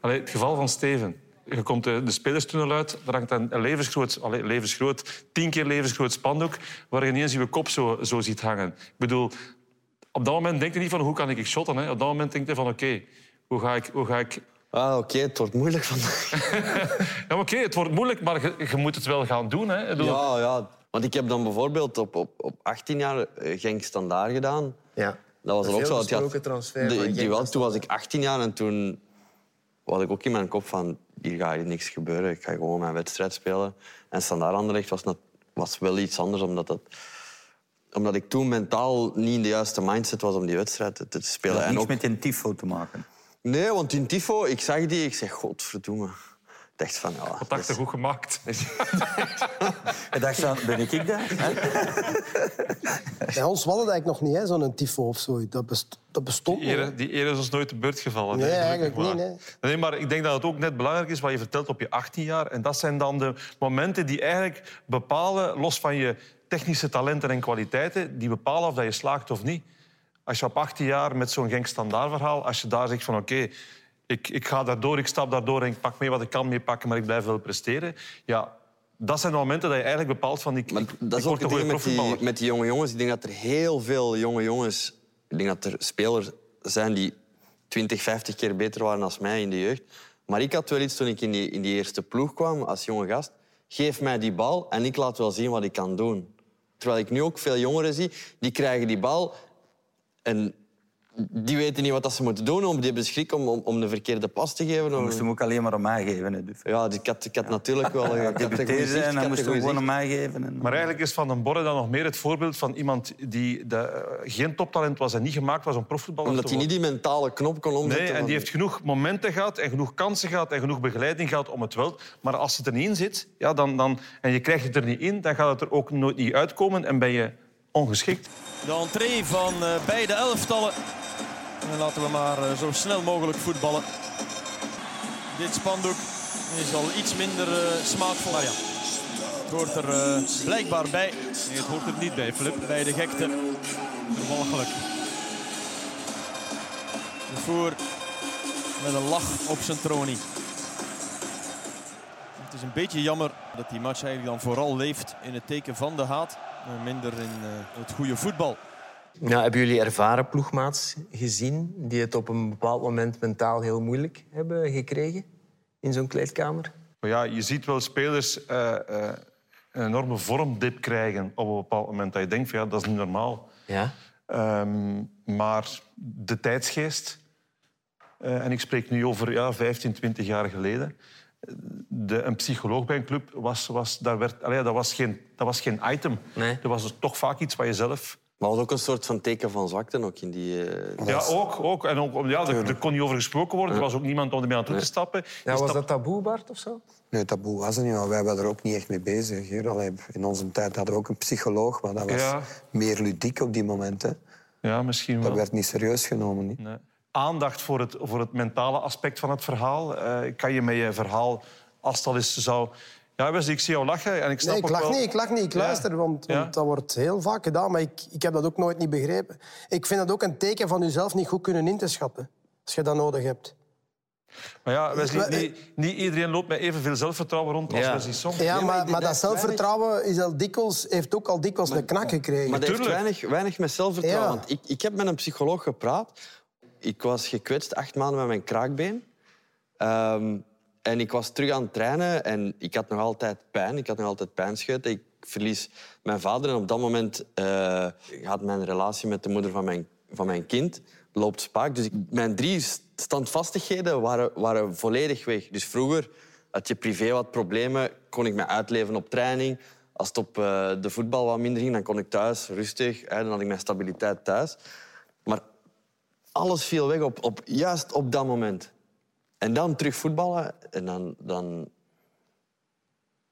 Allee, het geval van Steven. Je komt de, de spelerstunnel uit, daar hangt een, levensgroot, allee, levensgroot, tien keer levensgroot spandoek, waar je ineens je kop zo, zo ziet hangen. Ik bedoel, op dat moment denk je niet van hoe kan ik shotten. Hè? Op dat moment denk je van oké, hoe ga ik... Hoe ga ik... Ah, oké, het wordt moeilijk vandaag. Ja, maar oké, het wordt moeilijk, maar je, je moet het wel gaan doen. Hè? Ik bedoel, Ja, ja. Want ik heb dan bijvoorbeeld op, op, op 18 jaar eh, Genk Standaard gedaan. Ja. Dat was Een er ook zo. had- transfer de- die wel, toen was ik 18 jaar en toen had ik ook in mijn kop van... Hier gaat hier niks gebeuren. Ik ga gewoon mijn wedstrijd spelen. En Standaard Anderlecht was, was wel iets anders, omdat, dat, omdat ik toen mentaal niet in de juiste mindset was om die wedstrijd te, te spelen. Dat had en niks ook, met een tifo te maken. Nee, want in Tifo, ik zag die, ik zeg, godverdomme. Ik dacht van, dacht je goed gemaakt? Ik dacht van, ben ik ik dat? Bij ons hadden dat eigenlijk nog niet, hè, zo'n tifo of zo. Dat, best, dat bestond Die ere, die ere is ons nooit te beurt gevallen. Nee, eigenlijk niet, maar. Nee, maar ik denk dat het ook net belangrijk is wat je vertelt op je 18 jaar. En dat zijn dan de momenten die eigenlijk bepalen, los van je technische talenten en kwaliteiten, die bepalen of dat je slaagt of niet. Als je op 18 jaar met zo'n Genk standaard verhaal, als je daar zegt van oké, ik, ik ga daardoor, ik stap daardoor en ik pak mee wat ik kan meepakken, maar ik blijf wel presteren. Ja, dat zijn de momenten dat je eigenlijk bepaalt van ik, ik, Dat is ook een goede met die, met die jonge jongens. Ik denk dat er heel veel jonge jongens... Ik denk dat er spelers zijn die 20, 50 keer beter waren dan mij in de jeugd. Maar ik had wel iets toen ik in die, in die eerste ploeg kwam als jonge gast. Geef mij die bal en ik laat wel zien wat ik kan doen. Terwijl ik nu ook veel jongeren zie, die krijgen die bal en die weten niet wat dat ze moeten doen. Om die hebben schrik om, om, om de verkeerde pas te geven. Dan Om... moest hem ook alleen maar aan mij geven. Hè, dus. Ja, dus ik had, ik had natuurlijk wel... Ik had een goeie Debuteerde zicht, ik en dan had moest een hem goeie gewoon zicht. mij geven. En... Maar eigenlijk is Van den Borre dan nog meer het voorbeeld van iemand die de, eh, geen toptalent was en niet gemaakt was om profvoetballer Omdat te hij worden. niet die mentale knop kon omzetten. Nee, en van- die heeft genoeg momenten gehad en genoeg kansen gehad en genoeg begeleiding gehad om het wel. Maar als het er niet in zit ja, dan, dan, en je krijgt het er niet in, dan gaat het er ook nooit niet uitkomen en ben je ongeschikt. De entree van eh, beide elftallen. En laten we maar eh, zo snel mogelijk voetballen. Dit spandoek is al iets minder eh, smaakvol. Maar ja, het hoort er eh, blijkbaar bij. Nee, het hoort er niet bij, Flip. Bij de gekte. Walgelijk. De voer met een lach op zijn tronie. Het is een beetje jammer dat die match eigenlijk dan vooral leeft in het teken van de haat. Minder in het goede voetbal. Ja, hebben jullie ervaren ploegmaats gezien die het op een bepaald moment mentaal heel moeilijk hebben gekregen in zo'n kleedkamer? Maar ja, je ziet wel spelers eh, eh, een enorme vormdip krijgen op een bepaald moment. Dat je denkt van ja, dat is niet normaal. Ja. Ehm, maar de tijdsgeest, eh, en ik spreek nu over ja, 15, 20 jaar geleden. De, een psycholoog bij een club was, was, daar werd, allee, dat, was geen, dat was geen item. Nee. Dat was toch vaak iets wat je zelf Maar was ook een soort van teken van zwakte ook in die... eh, Ja, ook. ook. En ook, ja, er, er kon niet over gesproken worden. Er was ook niemand om ermee aan toe te stappen. Ja, was dat taboe, Bart, of zo? Nee, taboe was het niet, maar wij waren er ook niet echt mee bezig. Hier. Allee, in onze tijd hadden we ook een psycholoog, maar dat was Ja. meer ludiek op die momenten. Ja, misschien Dat wel. werd niet serieus genomen. Niet? Nee. Aandacht voor het, voor het mentale aspect van het verhaal. Eh, kan je met je verhaal, als het al eens zou... Ja, ik zie jou lachen en ik snap Nee, ik ook lach wel... niet, ik lach niet. Ik Ja. luister, want, Ja. want dat wordt heel vaak gedaan. Maar ik, ik heb dat ook nooit niet begrepen. Ik vind dat ook een teken van jezelf niet goed kunnen in te schatten. Als je dat nodig hebt. Maar ja, Wesley, Maar- niet, niet iedereen loopt met evenveel zelfvertrouwen rond als Ja. Wesley Song. Ja, maar maar, maar dat zelfvertrouwen is al dikwijls, heeft ook al dikwijls een knak gekregen. Maar dat heeft weinig, weinig met zelfvertrouwen. Ja. Want ik, ik heb met een psycholoog gepraat. Ik was gekwetst acht maanden met mijn kraakbeen. Ehm, en ik was terug aan het trainen en ik had nog altijd pijn. Ik had nog altijd pijnscheuten. Ik verlies mijn vader en op dat moment eh, gaat mijn relatie met de moeder van mijn, van mijn kind loopt spaak. Dus mijn drie standvastigheden waren, waren volledig weg. Dus vroeger had je privé wat problemen, kon ik me uitleven op training. Als het op eh, de voetbal wat minder ging, dan kon ik thuis rustig. Hè, dan had ik mijn stabiliteit thuis. Maar alles viel weg op, op, juist op dat moment. En dan terug voetballen. En dan, dan...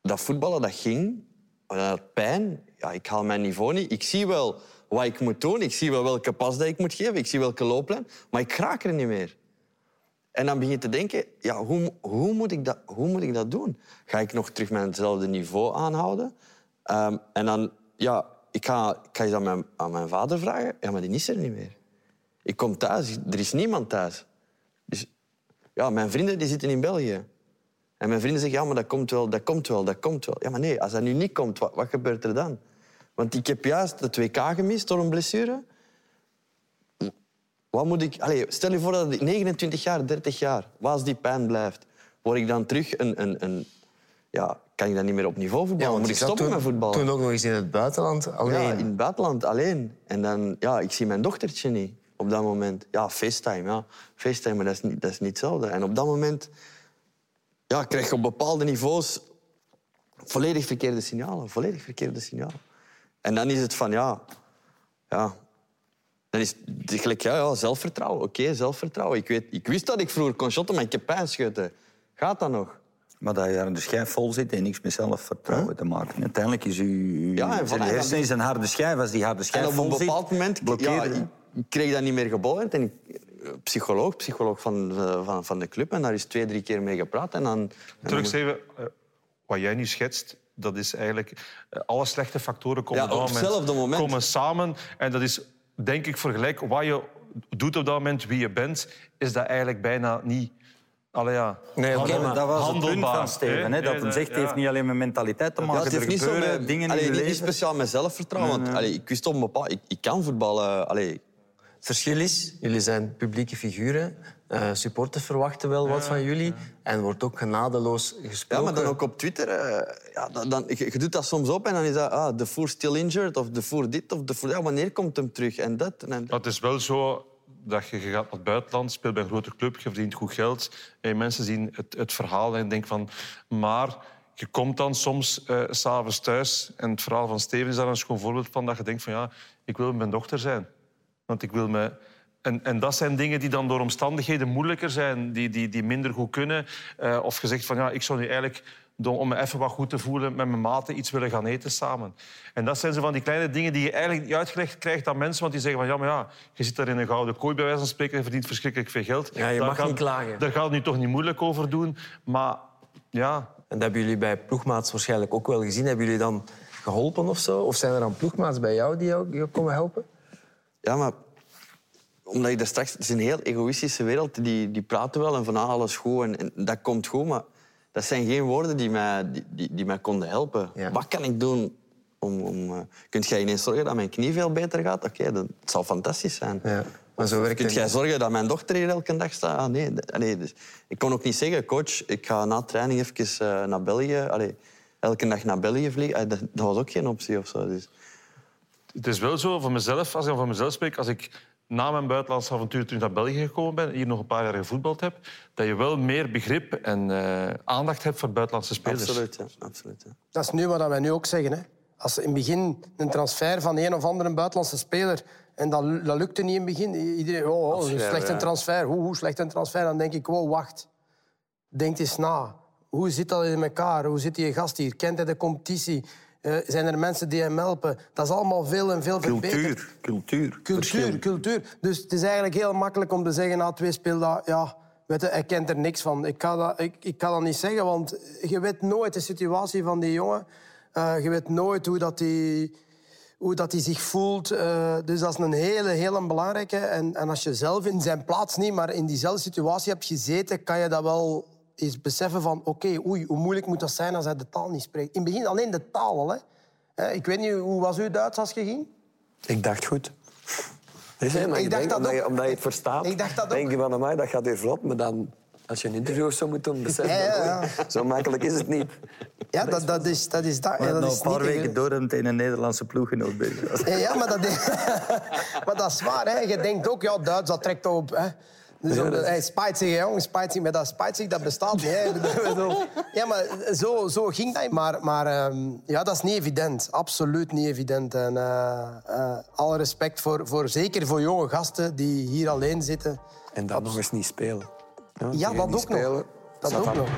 Dat voetballen, dat ging. Maar dat pijn. Ja, ik haal mijn niveau niet. Ik zie wel wat ik moet doen. Ik zie wel welke pas dat ik moet geven. Ik zie welke looplijn. Maar ik raak er niet meer. En dan begin je te denken, ja, hoe, hoe, moet ik dat, hoe moet ik dat doen? Ga ik nog terug mijnzelfde niveau aanhouden? Ehm, en dan, ja, ik ga, ik ga je aan mijn, aan mijn vader vragen. Ja, maar die is er niet meer. Ik kom thuis, er is niemand thuis. Ja, mijn vrienden die zitten in België. En mijn vrienden zeggen, ja, maar dat komt wel, dat komt wel, dat komt wel. Ja, maar nee, als dat nu niet komt, wat, wat gebeurt er dan? Want ik heb juist de 2K gemist door een blessure. Wat moet ik... Allee, stel je voor dat ik 29 jaar, 30 jaar, als die pijn blijft, word ik dan terug een... een, een ja, kan ik dan niet meer op niveau voetballen? moet ik stoppen toen, met voetballen? Toen ook nog eens in het buitenland alleen. Ja, in het buitenland alleen. En dan, ja, ik zie mijn dochtertje niet op dat moment. Ja, FaceTime, ja. FaceTime, maar dat is niet, dat is niet hetzelfde. En op dat moment ja, krijg je op bepaalde niveaus volledig verkeerde signalen. Volledig verkeerde signalen. En dan is het van, ja... ja dan is het gelijk, ja, ja, zelfvertrouwen. Oké, zelfvertrouwen. Ik, weet, ik wist dat ik vroeger kon shotten, maar ik heb pijnscheuten. Gaat dat nog? Maar dat je harde schijf vol zit, heeft niks met zelfvertrouwen te maken. Uiteindelijk is uw, Ja, en van- de is een harde schijf. Als die harde schijf En op vol een zit, bepaald moment ja. Ik, kreeg dat niet meer geboord. En ik, psycholoog, psycholoog van, eh, van, van de club. En daar is twee, drie keer mee gepraat. En dan, Terug even, eh, wat jij nu schetst, dat is eigenlijk... eh, alle slechte factoren komen Ja, op moment. komen samen. En dat is, denk ik, vergelijk wat je doet op dat moment, wie je bent, is dat eigenlijk bijna niet... Allee, ja, Nee, Maar dat was het punt van Steven. Hè? Dat Nee, hij zegt, het ja. heeft niet alleen met mentaliteit te Ja, maken. het heeft er niet zo met, dingen allee, in je niet, niet speciaal met zelfvertrouwen. Nee, Want, nee. allee, ik wist op een bepaald... Ik, ik kan voetballen. Allee, Het verschil is, jullie zijn publieke figuren. eh supporters verwachten wel wat van jullie. En wordt ook genadeloos ja, gesproken. maar dan ook op Twitter. eh, ja, dan, dan, je, je doet dat soms op en dan is dat... Ah, de voer still injured, of de voer dit, of de voer... Ja, wanneer komt hem terug? En dat en dat. Maar het is wel zo dat je, je gaat naar het buitenland, speelt bij een grote club, je verdient goed geld. En mensen zien het, het verhaal en denken van... Maar je komt dan soms eh, s s'avonds thuis en het verhaal van Steven is daar een schoon voorbeeld van dat je denkt van ja, ik wil mijn dochter zijn. Want ik wil me... En, en dat zijn dingen die dan door omstandigheden moeilijker zijn, die, die, die minder goed kunnen. Eh, of je zegt van ja, ik zou nu eigenlijk om me even wat goed te voelen met mijn maten iets willen gaan eten samen. En dat zijn zo van die kleine dingen die je eigenlijk niet uitgelegd krijgt aan mensen, want die zeggen van ja, maar ja, je zit daar in een gouden kooi bij wijze van spreken en verdient verschrikkelijk veel geld. Ja, je Daar mag gaat- niet klagen. Daar gaat het nu toch niet moeilijk over doen, maar ja, En dat hebben jullie bij ploegmaats waarschijnlijk ook wel gezien. Hebben jullie dan geholpen of zo? Of zijn er dan ploegmaats bij jou die jou, jou komen helpen? Ja, maar omdat je daar straks... Het is een heel egoïstische wereld. Die, die praten wel en van ah, alles goed en, en dat komt goed, maar dat zijn geen woorden die mij, die, die, die mij konden helpen. Ja. Wat kan ik doen om... om uh, kunt jij ineens zorgen dat mijn knie veel beter gaat? Oké, dat het zal fantastisch zijn. Ja. Maar zo werkt Kunt jij zorgen dat mijn dochter hier elke dag staat? Ah, nee, nee dus ik kon ook niet zeggen, coach, ik ga na training even eh, naar België. Allee, elke dag naar België vliegen. Ah, dat, dat was ook geen optie of zo. Dus. Het is wel zo, voor mezelf, als ik van mezelf spreek, als ik na mijn buitenlandse avontuur terug naar België gekomen ben, hier nog een paar jaar gevoetbald heb, dat je wel meer begrip en eh, aandacht hebt voor buitenlandse spelers. Absoluut, ja. Absoluut ja. Dat is nu wat wij nu ook zeggen. Hè. Als in het begin een transfer van een of andere buitenlandse speler... en dat, dat lukte niet in het begin. Iedereen, oh, oh slecht een ja. transfer. Hoe, hoe slecht een transfer? Dan denk ik, wow, wacht. Denk eens na. Hoe zit dat in elkaar? Hoe zit die gast hier? Kent hij de competitie? Eh, zijn er mensen die hem helpen? Dat is allemaal veel en veel verbeterd. Cultuur, cultuur. Cultuur, cultuur. Dus het is eigenlijk heel makkelijk om te zeggen na twee speeldagen... Ja, weet je, hij kent er niks van. Ik kan, dat, ik, ik kan dat niet zeggen, want je weet nooit de situatie van die jongen. Eh, je weet nooit hoe dat die, hoe dat hij zich voelt. Eh, dus dat is een hele, hele belangrijke. En, en als je zelf in zijn plaats niet, maar in diezelfde situatie hebt gezeten, kan je dat wel eens beseffen van... Oké, oei, hoe moeilijk moet dat zijn als hij de taal niet spreekt? In het begin alleen de taal al, hè. Hè, Ik weet niet, hoe was uw Duits als je ging? Ik dacht goed. Nee, maar Ik dacht denk, dat omdat, ook. je, omdat je het verstaat, Ik dacht dat denk ook. je van mij, dat gaat weer vlot. Maar dan, als je een interview zo moet doen, besef je, Ja, ja, ja. oei, zo makkelijk is het niet. Ja, dat, dat is dat. Is dat, ja, dat is een paar niet weken door hem tegen een Nederlandse ploeggenoot bezig ja, maar dat, is, maar dat is waar. Hè. Je denkt ook, ja, Duits, dat trekt op. Hè. Dus Ja, dat- hij spijt zich, jongen, spijt zich. Maar dat spijt zich, dat bestaat niet. Ja, maar zo, zo ging dat. Maar, maar ehm, ja, dat is niet evident. Absoluut niet evident. En eh, eh, alle respect voor, voor, zeker voor jonge gasten die hier alleen zitten. En dan nog eens niet spelen. Ja, dat ook nog. Dat ook nog.